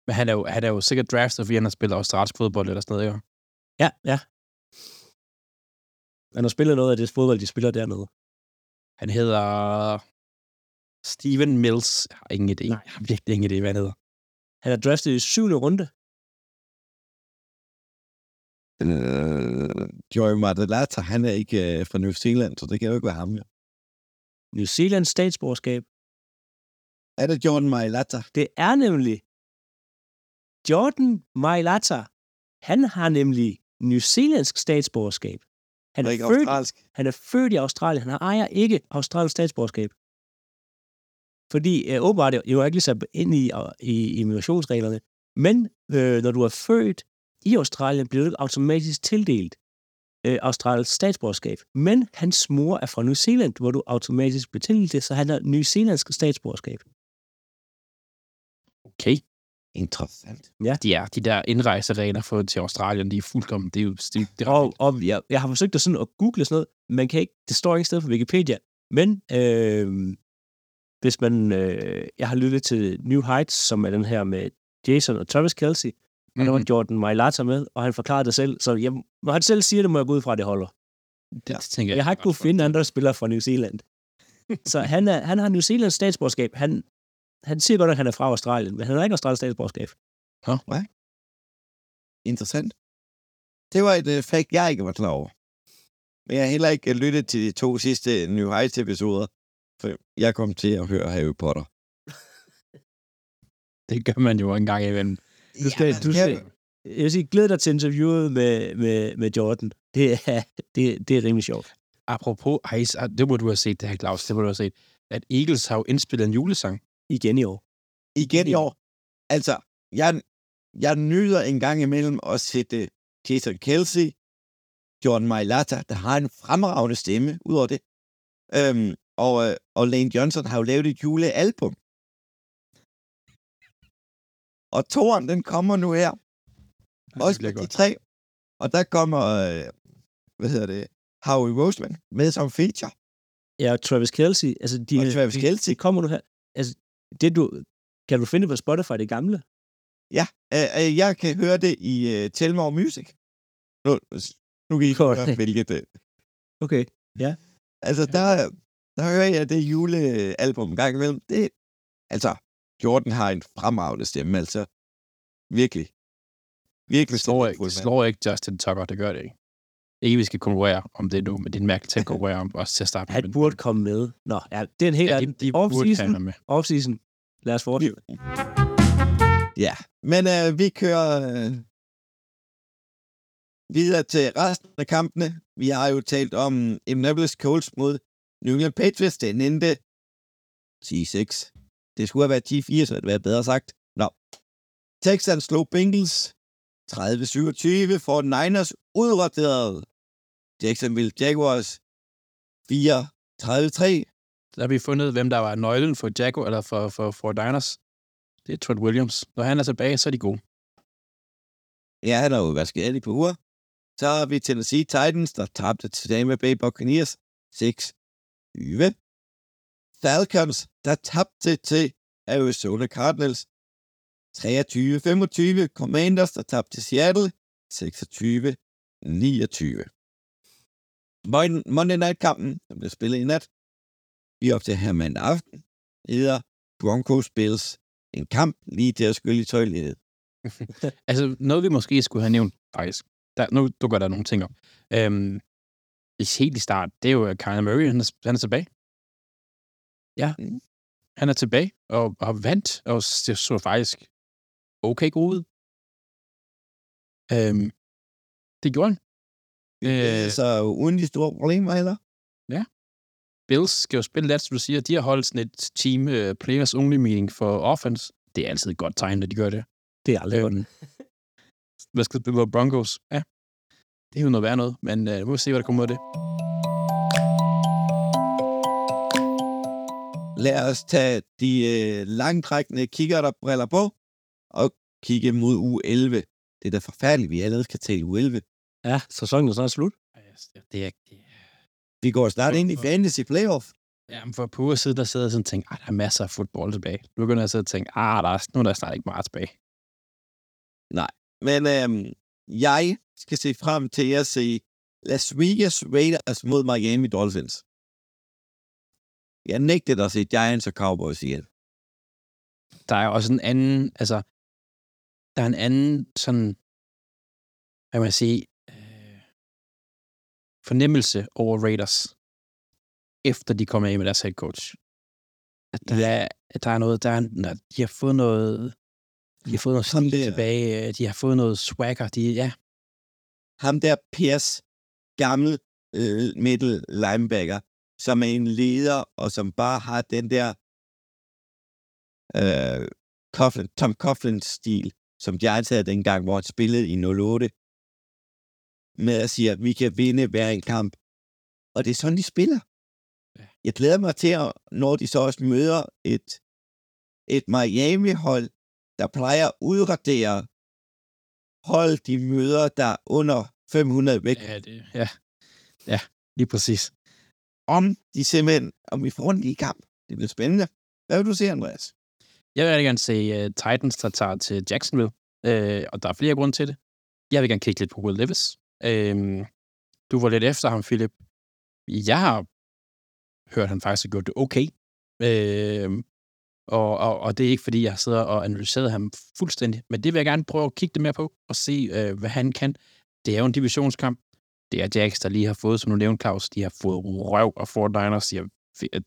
S3: Men han er jo, han er jo sikkert draftet, fordi han har spillet australsk fodbold eller sådan noget, jo.
S2: Ja, ja. Han har spillet noget af det fodbold, de spiller dernede.
S3: Han hedder Steven Mills. Jeg har ingen idé.
S2: Nej.
S3: Jeg har virkelig ingen idé, hvad han hedder.
S2: Han er draftet i syvende runde.
S1: Øh, Joey Martelata, han er ikke øh, fra New Zealand, så det kan jo ikke være ham, ja.
S2: New Zealands statsborgerskab.
S1: Er det Jordan Mailata?
S2: Det er nemlig Jordan Mailata. Han har nemlig New Zealandsk statsborgerskab. Han er,
S1: er ikke
S2: født,
S1: australsk.
S2: han er født i Australien. Han ejer ikke australsk statsborgerskab. Fordi øh, åbenbart, jeg var ikke lige sat ind i, og- i immigrationsreglerne, men øh, når du er født i Australien, bliver du ikke automatisk tildelt øh, Australiens statsborgerskab. Men hans mor er fra New Zealand, hvor du automatisk bliver tildelt det, så han har New Zealandsk statsborgerskab.
S3: Okay.
S1: Interessant.
S3: De, er, de der indrejseregler for til Australien, de er fuldkommen, det er jo det, det er
S2: Og, og jeg, jeg har forsøgt at, sådan at google sådan noget, man kan ikke, det står ikke sted på Wikipedia, men øh, hvis man, øh, jeg har lyttet til New Heights, som er den her med Jason og Travis Kelsey, og der var
S3: Mhm.
S2: Jordan Mailata med, og han forklarede det selv, så jeg, når han selv siger det, må jeg gå ud fra, at det holder.
S3: det, det tænker jeg.
S2: Jeg har ikke kunnet finde andre spillere fra New Zealand. Så han, er, han har New Zealands statsborgerskab. Han, han siger godt, at han er fra Australien, men han har ikke Australiens statsborgerskab.
S1: Interessant. Det var et uh, fakt, jeg ikke var klar over. Men jeg har heller ikke øh, lyttet til de to sidste New Heights-episoder, for jeg kom til at høre Harry Potter.
S3: Det gør man jo en gang imellem.
S2: Du skal,
S1: Jamen,
S2: du
S1: jeg-
S2: skal, jeg vil sige, glæd dig til interviewet med, med, med Jordan. Det er, det, det er rimelig sjovt.
S3: Apropos Ice, ah, det må du have set, det her Claus, det må du have set, at Eagles har jo indspillet en julesang.
S2: Igen i år.
S1: Igen i år. Altså, jeg, jeg nyder en gang imellem at sætte Jason Kelsey, Jordan Mailata, der har en fremragende stemme, ud over det. Øhm, og, øh, og Lane Johnson har jo lavet et julealbum. Og toren, den kommer nu her. Også på de tre. Og der kommer, øh, hvad hedder det, Howie Roseman med som feature.
S2: Ja, og Travis Kelsey. Altså, de,
S1: Og Travis
S2: de-
S1: Kelce.
S2: De kommer nu her. Altså, det du, kan du finde på Spotify det gamle?
S1: Ja, øh, øh, jeg kan høre det i uh, Tell More Music. Nu, nu kan I
S2: Godt.
S1: høre, hvilket det
S2: Okay.
S1: Altså, der, der hører jeg det julealbum en gang imellem. Det, altså, Jordan har en fremragende stemme, altså. Virkelig. Virkelig
S3: Det slår, ikke,
S1: mand.
S3: slår ikke Justin Tucker, det gør det ikke. Ikke, vi skal konkurrere om det nu, men det er en mærkelig til at konkurrere om, også til at starte med.
S2: Han burde komme med. Nå, ja, det er en helt
S3: ja,
S2: anden. Off-season. Off-season. Lad os fortsætte.
S1: Ja, men øh, vi kører øh, videre til resten af kampene. Vi har jo talt om Indianapolis Colts mod New England Patriots. Den endte 10-6. Det skulle have været 10-4, så det var været bedre sagt. Nå. Texans slog Bengals 30-27 for Niners udraterede Jacksonville Jaguars 4-33.
S3: Der har vi fundet, hvem der var nøglen for Jacko eller for, for, for Diners. Det er Trent Williams. Når han er tilbage, så er de gode.
S1: Ja, han har jo været alle på uger. Så har vi Tennessee Titans, der tabte til Tampa Bay Buccaneers 6-20. Falcons, der tabte til Arizona Cardinals 23-25. Commanders, der tabte til Seattle 26-29. Monday Night-kampen, som blev spillet i nat, vi op til her mandag aften, hedder Broncos Bills. En kamp lige til at skylle i toilettet.
S3: Altså, noget vi måske skulle have nævnt, faktisk. Der, nu dukker der nogle ting op. Øhm, i helt i start, det er jo at Kyler Murray, han er, han er tilbage. Ja.
S1: Mm.
S3: Han er tilbage og, og vandt, og det så faktisk okay god ud. Øhm, det gjorde han. Øh,
S1: Så uden de store problemer heller.
S3: Bills skal jo spille let, som du siger. De har holdt sådan et team uh, players only meeting for offense. Det er altid et godt tegn, når de gør det.
S2: Det er aldrig godt.
S3: Øhm, hvad skal spille mod Broncos? Ja, det er jo noget værd noget, men uh, vi må se, hvad der kommer ud af det.
S1: Lad os tage de øh, langtrækkende kigger, der briller på, og kigge mod u 11. Det er da forfærdeligt, vi allerede skal tale u 11.
S2: Ja, sæsonen er snart slut.
S3: Det er,
S1: Vi går snart ind i fantasy playoff.
S3: ja, men for på uger siden, der sidder jeg sådan og tænker, ah, der er masser af fodbold tilbage. Nu begynder jeg at sidde og tænke, ah, der er, nu er der snart ikke meget tilbage.
S1: Men øhm, jeg skal se frem til at se Las Vegas Raiders mod Miami Dolphins. Jeg nægtede at se Giants og Cowboys igen.
S3: Der er også en anden, altså, der er en anden sådan, hvad man sige, fornemmelse over Raiders, efter de kommer af med deres head coach. At der, er, at der er noget, der er, de har fået noget, de har fået noget stil
S1: der.
S3: tilbage, øh, de har fået noget swagger, de, ja,
S1: Ham der Piers, gammel øh, middle linebacker, som er en leder, og som bare har den der øh, Coughlin, Tom Coughlins stil, som Giants havde dengang, hvor han spillede i 08, med at sige, at vi kan vinde hver en kamp. Og det er sådan, de spiller.
S3: Ja.
S1: Jeg glæder mig til, at, når de så også møder et, et Miami-hold, der plejer at udradere hold, de møder, der er under 500 væk,
S3: Ja, det, ja. ja, lige præcis.
S1: om de simpelthen, om vi får en lige kamp. Det bliver spændende. Hvad vil du sige, Andreas?
S3: Jeg vil rigtig gerne se uh, Titans, der tager til Jacksonville, uh, og der er flere grunde til det. Jeg vil gerne kigge lidt på Will Levis. Øhm, du var lidt efter ham, Philip. Jeg har hørt, at han faktisk har gjort det okay. Øhm, og, og, og det er ikke, fordi jeg sidder og analyserer ham fuldstændig, men det vil jeg gerne prøve at kigge det mere på, og se, øh, hvad han kan. Det er jo en divisionskamp. Det er Jax, der lige har fået, som du nævnte, Claus, de har fået røv og Fort Niners, de, har,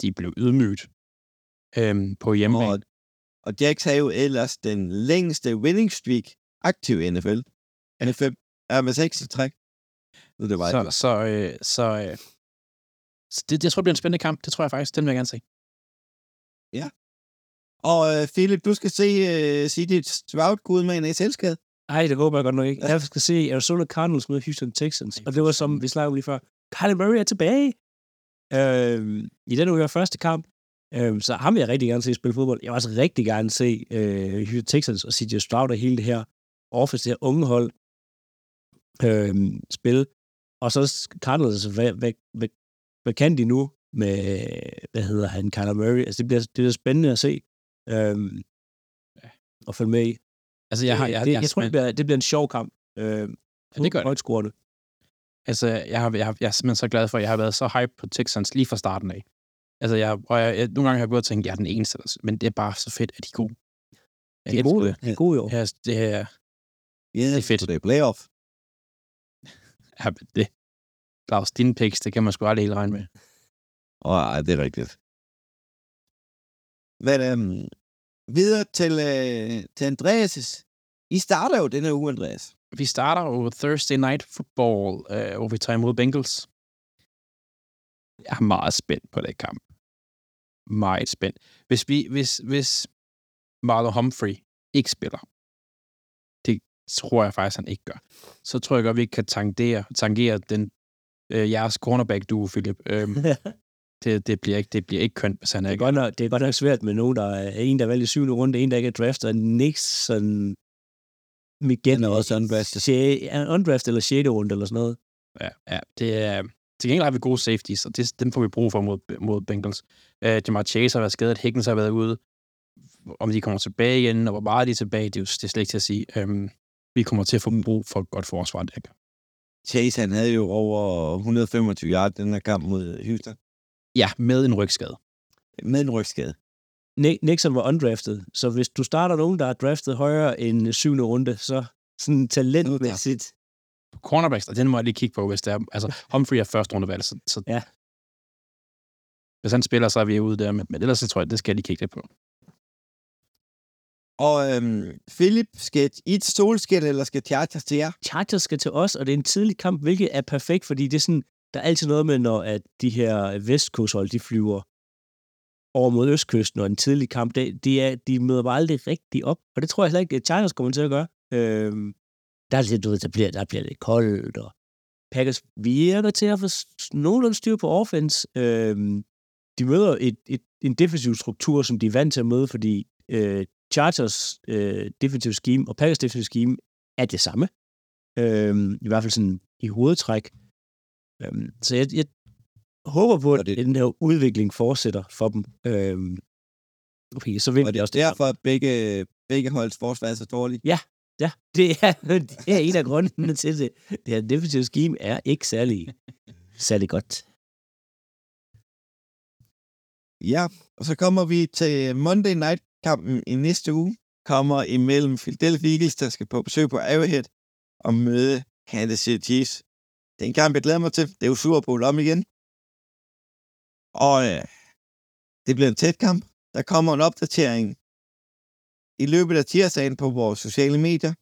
S3: de blev ydmyget øhm, på hjemmebane.
S1: Og, og Jax har jo ellers den længste winning streak aktiv i NFL. Han er fem, er med seks i træk. Så det var
S3: Så, så, øh, så, øh, så det, jeg tror, det bliver en spændende kamp. Det tror jeg faktisk, den vil jeg gerne se.
S1: Og øh, Philip, du skal se øh, sige dit Stroud-gud med en ACL-skade.
S2: Ej, det håber jeg godt nok ikke. Jeg skal se Arizona Cardinals mod Houston Texans. Og det var som vi snakkede om lige før. Kyler Murray er tilbage. Øhm, I den uge første kamp. Øhm, så ham vil jeg rigtig gerne se spille fodbold. Jeg vil også rigtig gerne se øh, Houston Texans og CJ Stroud og hele det her office, det her unge hold øhm, spille. Og så Cardinals, altså, hvad, hvad, hvad, hvad kan de nu med, hvad hedder han, Kyler Murray? Altså, det bliver, det bliver spændende at se. Øhm, og følge med i.
S3: Altså, jeg, har, jeg,
S2: det,
S3: jeg,
S2: jeg, tror, det bliver, det bliver en sjov kamp. Øh,
S3: Ja, det gør det. Altså, jeg, har, jeg, har, jeg er simpelthen så glad for, at jeg har været så hype på Texans lige fra starten af. Altså, jeg, og jeg, jeg, nogle gange har jeg gået og tænkt, at jeg er den eneste, altså, men det er bare så fedt, at de er gode. Jeg
S2: De er gode,
S3: det.
S2: de er gode i år.
S3: Ja, det er,
S1: Ja,
S3: Det er fedt.
S1: Så det er playoff.
S3: Ja, det. Claus, dine picks, det kan man sgu aldrig helt regne med.
S1: Og ej, det er rigtigt. Men øhm, videre til, øh, til Andreas' I starter jo denne uge, Andreas.
S3: Vi starter jo Thursday Night Football, øh, hvor vi tager imod Bengals. Jeg er meget spændt på det kamp. Meget spændt. Hvis, vi, hvis, hvis Marlon Humphrey ikke spiller, tror jeg faktisk, han ikke gør, så tror jeg godt, vi kan tangere, tangere den øh, jeres cornerback du Philip. Øhm, det, det, bliver ikke, det bliver ikke kønt, hvis han
S2: Det er,
S3: ikke...
S2: godt nok, det er godt nok svært med nogen, der er en, der er valgt i syvende runde, en, der ikke er draftet, og Nixon Miguel.
S1: Han er også undrafted.
S2: Undrafted eller 6. runde eller sådan noget.
S3: Ja, ja det er... Til gengæld har vi gode safeties, og det, dem får vi brug for mod, mod Bengals. Uh, Jamar Chase har været skadet, Higgins har været ude. Om de kommer tilbage igen, og hvor meget de er tilbage, det er jo det er slet ikke til at sige. Um, vi kommer til at få brug for et godt forsvar. Der.
S1: Chase, han havde jo over 125 yard den her kamp mod Houston.
S3: Ja, med en rygskade.
S1: Med en rygskade.
S2: Ni- Nixon var undrafted, så hvis du starter nogen, der er draftet højere end syvende runde, så sådan talentmæssigt.
S3: Cornerbacks, og den må jeg lige kigge på, hvis det er... Altså, Humphrey er første rundevalg, så, så
S2: Ja.
S3: hvis han spiller, så er vi ude der. Men, men ellers så tror jeg, det skal jeg lige kigge lidt på.
S1: Og øhm, Philip, skal I et solskæt, eller skal Chargers til jer?
S2: Chargers skal til os, og det er en tidlig kamp, hvilket er perfekt, fordi det er sådan, der er altid noget med, når at de her vestkysthold, de flyver over mod østkysten, og en tidlig kamp, det, de, er, de møder bare aldrig rigtig op, og det tror jeg heller ikke, at Chargers kommer til at gøre. Øhm, der er lidt, du ved, der bliver, der bliver lidt koldt, og Packers virker til at få nogenlunde styr på offense. Øhm, de møder et, et, en defensiv struktur, som de er vant til at møde, fordi øh, Chargers øh, defensive scheme og Packers defensive scheme er det samme. Øhm, I hvert fald sådan i hovedtræk. Øhm, så jeg, jeg håber på, at
S1: det-
S2: den her udvikling fortsætter for dem. Øhm, okay, så vinder
S1: Og det
S2: de også det.
S1: derfor, at begge, begge holds forsvar er så dårligt.
S2: Ja, det er, det er en af grundene til det. Det her defensive scheme er ikke særlig, særlig godt.
S1: Ja, og så kommer vi til Monday kampen i næste uge. Kommer imellem Philadelphia Eagles, der skal på besøg på Arrowhead, og møde Kansas City Chiefs. Det er en kamp, jeg glæder mig til. Det er jo Super Bowl om igen. Og øh, det bliver en tæt kamp. Der kommer en opdatering i løbet af tirsdagen på vores sociale medier,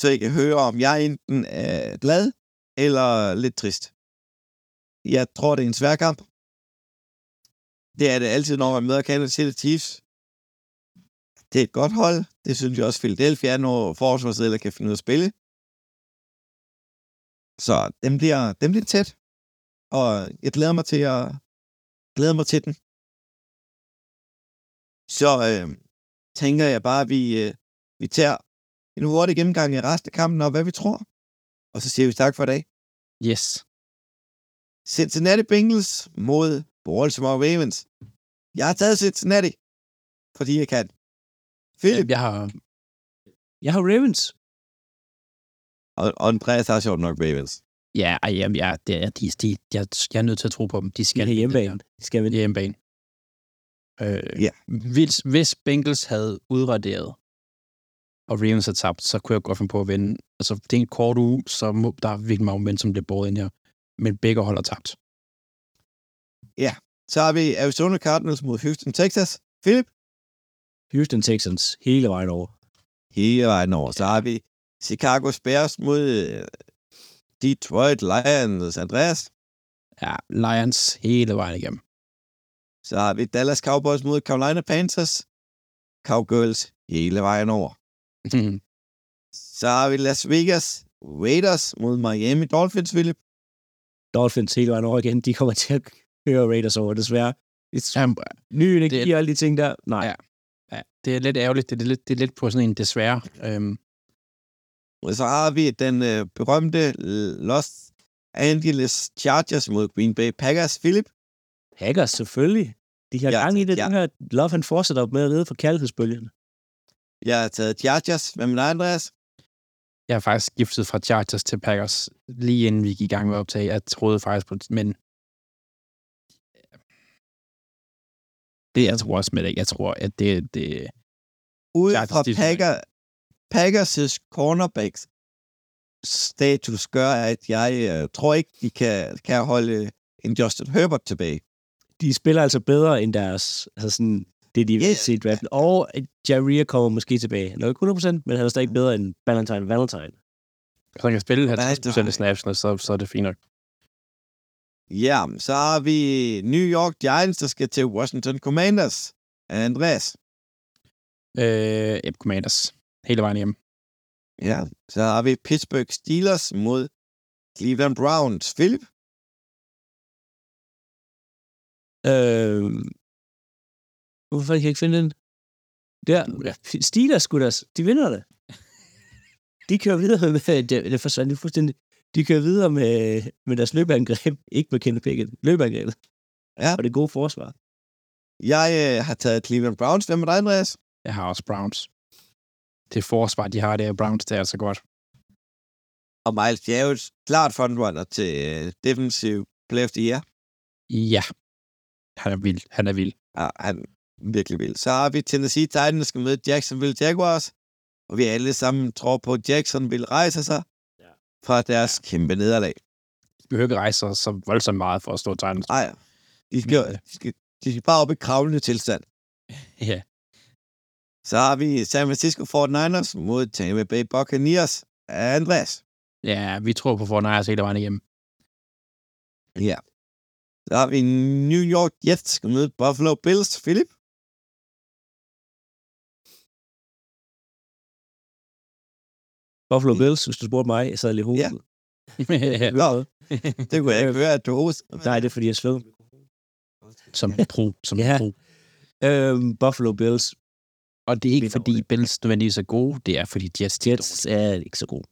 S1: så I kan høre, om jeg enten er glad eller lidt trist. Jeg tror, det er en svær kamp. Det er det altid, når man møder Kansas City Chiefs det er et godt hold. Det synes jeg også, Philadelphia er, når forsvarsledere kan finde ud af at spille. Så dem bliver, dem bliver tæt. Og jeg glæder mig til at glæder mig til den. Så øh, tænker jeg bare, at vi, øh, vi tager en hurtig gennemgang i resten af kampen og hvad vi tror. Og så siger vi tak for i dag.
S3: Yes.
S1: Cincinnati Bengals mod Baltimore Ravens. Jeg har taget Cincinnati, fordi jeg kan. Philip.
S3: Jeg har...
S2: Jeg har Ravens.
S1: Og, og Andreas har sjovt nok Ravens.
S3: Ja, ej, jamen, ja det er, de, de, jeg, jeg er nødt til at tro på dem. De skal
S2: have hjemmebane. De skal vinde
S3: hjemmebane. Øh,
S1: Ja.
S3: hvis, hvis Bengals havde udraderet, og Ravens havde tabt, så kunne jeg godt finde på at vinde. Altså, det er en kort uge, så må, der er virkelig meget momentum, der bliver båret ind her. Men begge hold har tabt.
S1: Så har vi Arizona Cardinals mod Houston, Texas. Philip.
S2: Houston Texans hele vejen over.
S1: Hele vejen over. Så har vi Chicago Bears mod øh, Detroit Lions. Andreas.
S3: Ja, Lions hele vejen igennem.
S1: Så har vi Dallas Cowboys mod Carolina Panthers. Cowgirls hele vejen over. Så har vi Las Vegas Raiders mod Miami Dolphins, Philip.
S2: Dolphins hele vejen over igen. De kommer til at køre Raiders over, desværre. It's
S3: Jamen,
S2: ny energi
S3: det-
S2: og alle de ting der. Nej.
S3: Ja. Ja, det er lidt ærgerligt. Det er lidt, det er lidt på sådan en desværre. Øhm,
S1: Og så har vi den øh, berømte Los Angeles Chargers mod Green Bay Packers, Philip.
S2: Hackers, selvfølgelig. De har
S1: Ja,
S2: gang i det.
S1: ja.
S2: Den her Love, han fortsætter med at ride for kærlighedsbølgen.
S1: Jeg har taget Chargers. Hvad med dig, Andreas?
S3: jeg har faktisk skiftet fra Chargers til Packers, lige inden vi gik i gang med at optage. Jeg troede faktisk på men det jeg tror også med det. Jeg tror, at det, det
S1: Ud
S3: Chargers,
S1: fra Packer, Packers' cornerbacks status gør, at jeg øh, tror ikke, de kan, kan holde en Justin Herbert tilbage.
S2: De spiller altså bedre end deres, altså sådan, det de yeah. set i draften. Og Jaria kommer måske tilbage. Nok ikke 100%, men han er stadig bedre end Valentine Valentine.
S3: hvis han kan spille
S1: Nej,
S3: 50% af snapsene, så, så er det fint nok.
S1: Ja, så har vi New York Giants, der skal til Washington Commanders. Andreas.
S3: Øh, ja, Commanders. Hele vejen hjem.
S1: Ja, så har vi Pittsburgh Steelers mod Cleveland Browns. Philip.
S2: Øh, hvorfor kan jeg ikke finde den? Der.
S3: Ja.
S2: Steelers, gutters. De vinder det. De kører videre med... Det, det forsvandt fuldstændig. De kører videre med, med deres løbeangreb. Ikke med Kenny Pickett. Løbeangrebet.
S1: Ja.
S2: Og det gode forsvar.
S1: Jeg øh, har taget Cleveland Browns. Hvem er dig, Andreas?
S3: Jeg har også Browns. Det forsvar, de har, det er Browns, det er altså godt.
S1: Og Miles Jarrett, klart frontrunner til øh, Defensive Player of the Year.
S3: Ja. Han er vild. Han er vild.
S1: Ja, han er virkelig vild. Så har vi Tennessee Titans, der skal møde Jacksonville Jaguars. Og vi alle sammen tror på, at Jackson vil rejse sig. Fra deres kæmpe nederlag.
S3: De behøver ikke rejse sig så voldsomt meget for at stå Titans.
S1: Nej, de skal, de skal, de skal bare op i kravlende tilstand.
S3: Ja.
S1: Så har vi San Francisco 49ers mod Tampa Bay Buccaneers. Andreas.
S3: Ja, vi tror på Fortnite hele vejen igennem.
S1: Ja. Så har vi New York Jets, skal møde Buffalo Bills. Philip.
S2: Buffalo Bills, hvis du spurgte mig, jeg sad lige i hovedet.
S1: Ja. Ja, det kunne jeg ikke høre, at du host.
S2: Nej, det er fordi, jeg sved.
S3: som pro, som
S2: Ja.
S3: pro.
S2: Øhm, Buffalo Bills.
S3: Og det er ikke fordi Bills nødvendigvis er gode, det er fordi Jets, de er
S2: Jets er ikke så god.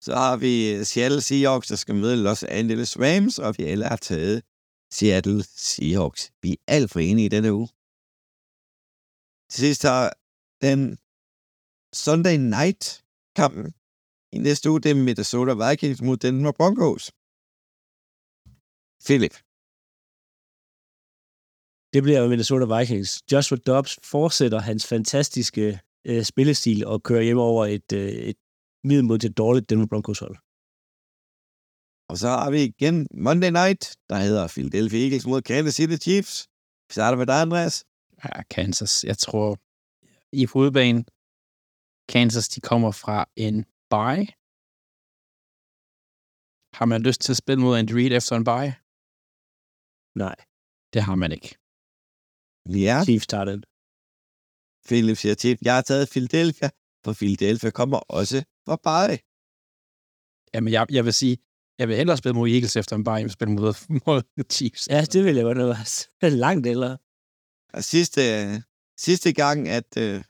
S1: Så har vi Seattle Seahawks, der skal møde Los Angeles Rams, og vi alle har taget Seattle Seahawks. Vi er alt for enige i denne uge. Til sidst har den Sunday Night kampen i næste uge, det er Minnesota Vikings mod Denver Broncos. Philip.
S2: Det bliver Minnesota Vikings. Joshua Dobbs fortsætter hans fantastiske øh, spillestil og kører hjem over et, øh, et middelmod til dårligt Denver Broncos hold.
S1: Og så har vi igen Monday Night, der hedder Philadelphia Eagles mod Kansas City Chiefs. Vi starter med dig, Andreas.
S3: Ja, Kansas. Jeg tror, i hovedbanen, Kansas, de kommer fra en bye. Har man lyst til at spille mod Andy Reid efter en bye?
S2: Nej,
S3: Det har man ikke.
S1: Ja,
S2: Chiefs tager den.
S1: Philip siger til, jeg har taget Philadelphia, for Philadelphia kommer også fra Barry.
S3: Jamen, jeg, jeg vil sige, jeg vil hellere spille mod Eagles efter en bare, end spille mod, mod Chiefs.
S2: Ja, det ville jeg godt have været langt eller.
S1: Og sidste, sidste gang, at, øh,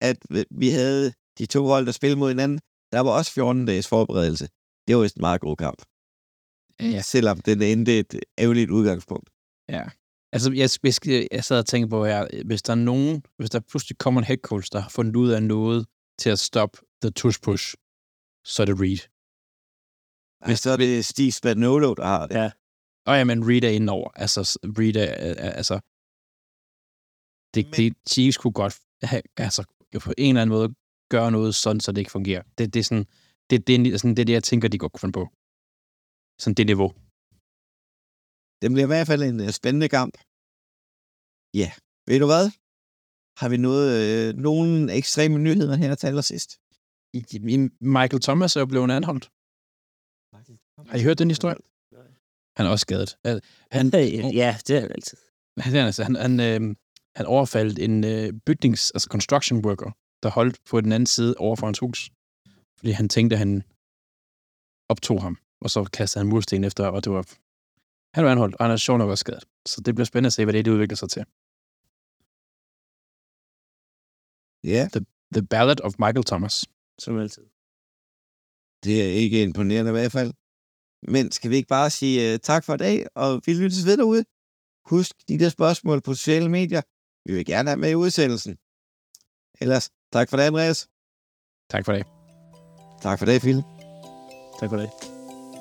S1: at vi havde de to hold, der spillede mod hinanden, der var også 14 dages forberedelse. Det var en meget god kamp.
S3: Ja.
S1: Selvom den endte et ærgerligt udgangspunkt.
S3: Ja. Altså, jeg, jeg, jeg sad og tænkte på her, hvis der er nogen, hvis der pludselig kommer en head coach, der har fundet ud af noget til at stoppe the tush push, så er det Reed.
S1: Hvis så er det Steve Spagnuolo, der har det.
S2: Ja.
S3: Og ja, men Reed er indover. Altså, Reed er altså... Det,
S1: Men-
S3: det, Chiefs kunne godt have, altså, på en eller anden måde gøre noget sådan, så det ikke fungerer. Det, det er sådan, det, det, er sådan, det er det, jeg tænker, de godt kunne finde på. Sådan det niveau.
S1: Det bliver i hvert fald en spændende kamp. Ja, ved du hvad? Har vi noget, øh, nogle ekstreme nyheder her til allersidst?
S3: I- i- Michael Thomas er jo blevet anholdt. Har I hørt den historie? Han er også skadet. Han,
S2: Ja, det er det altid.
S3: han, altså, han, han, øh, han overfaldt en øh, bygnings, altså construction worker, der holdt på den anden side over for hans hus. Fordi han tænkte, at han optog ham, og så kastede han mursten efter, og det var... Han var anholdt, og han er sjov nok også skadet. Så det bliver spændende at se, hvad det, det udvikler sig til.
S1: Ja,
S3: The Ballad of Michael Thomas.
S2: Som altid.
S1: det er ikke imponerende i hvert fald. Men skal vi ikke bare sige uh, tak for i dag, og vi lyttes ved derude. Husk de der spørgsmål på sociale medier. Vi vil gerne have med i udsendelsen. Ellers, tak for det, Andreas.
S3: Tak for det.
S1: Tak for det, Philip.
S2: Tak for det.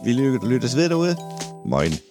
S1: Vi lyttes ved derude. Moin.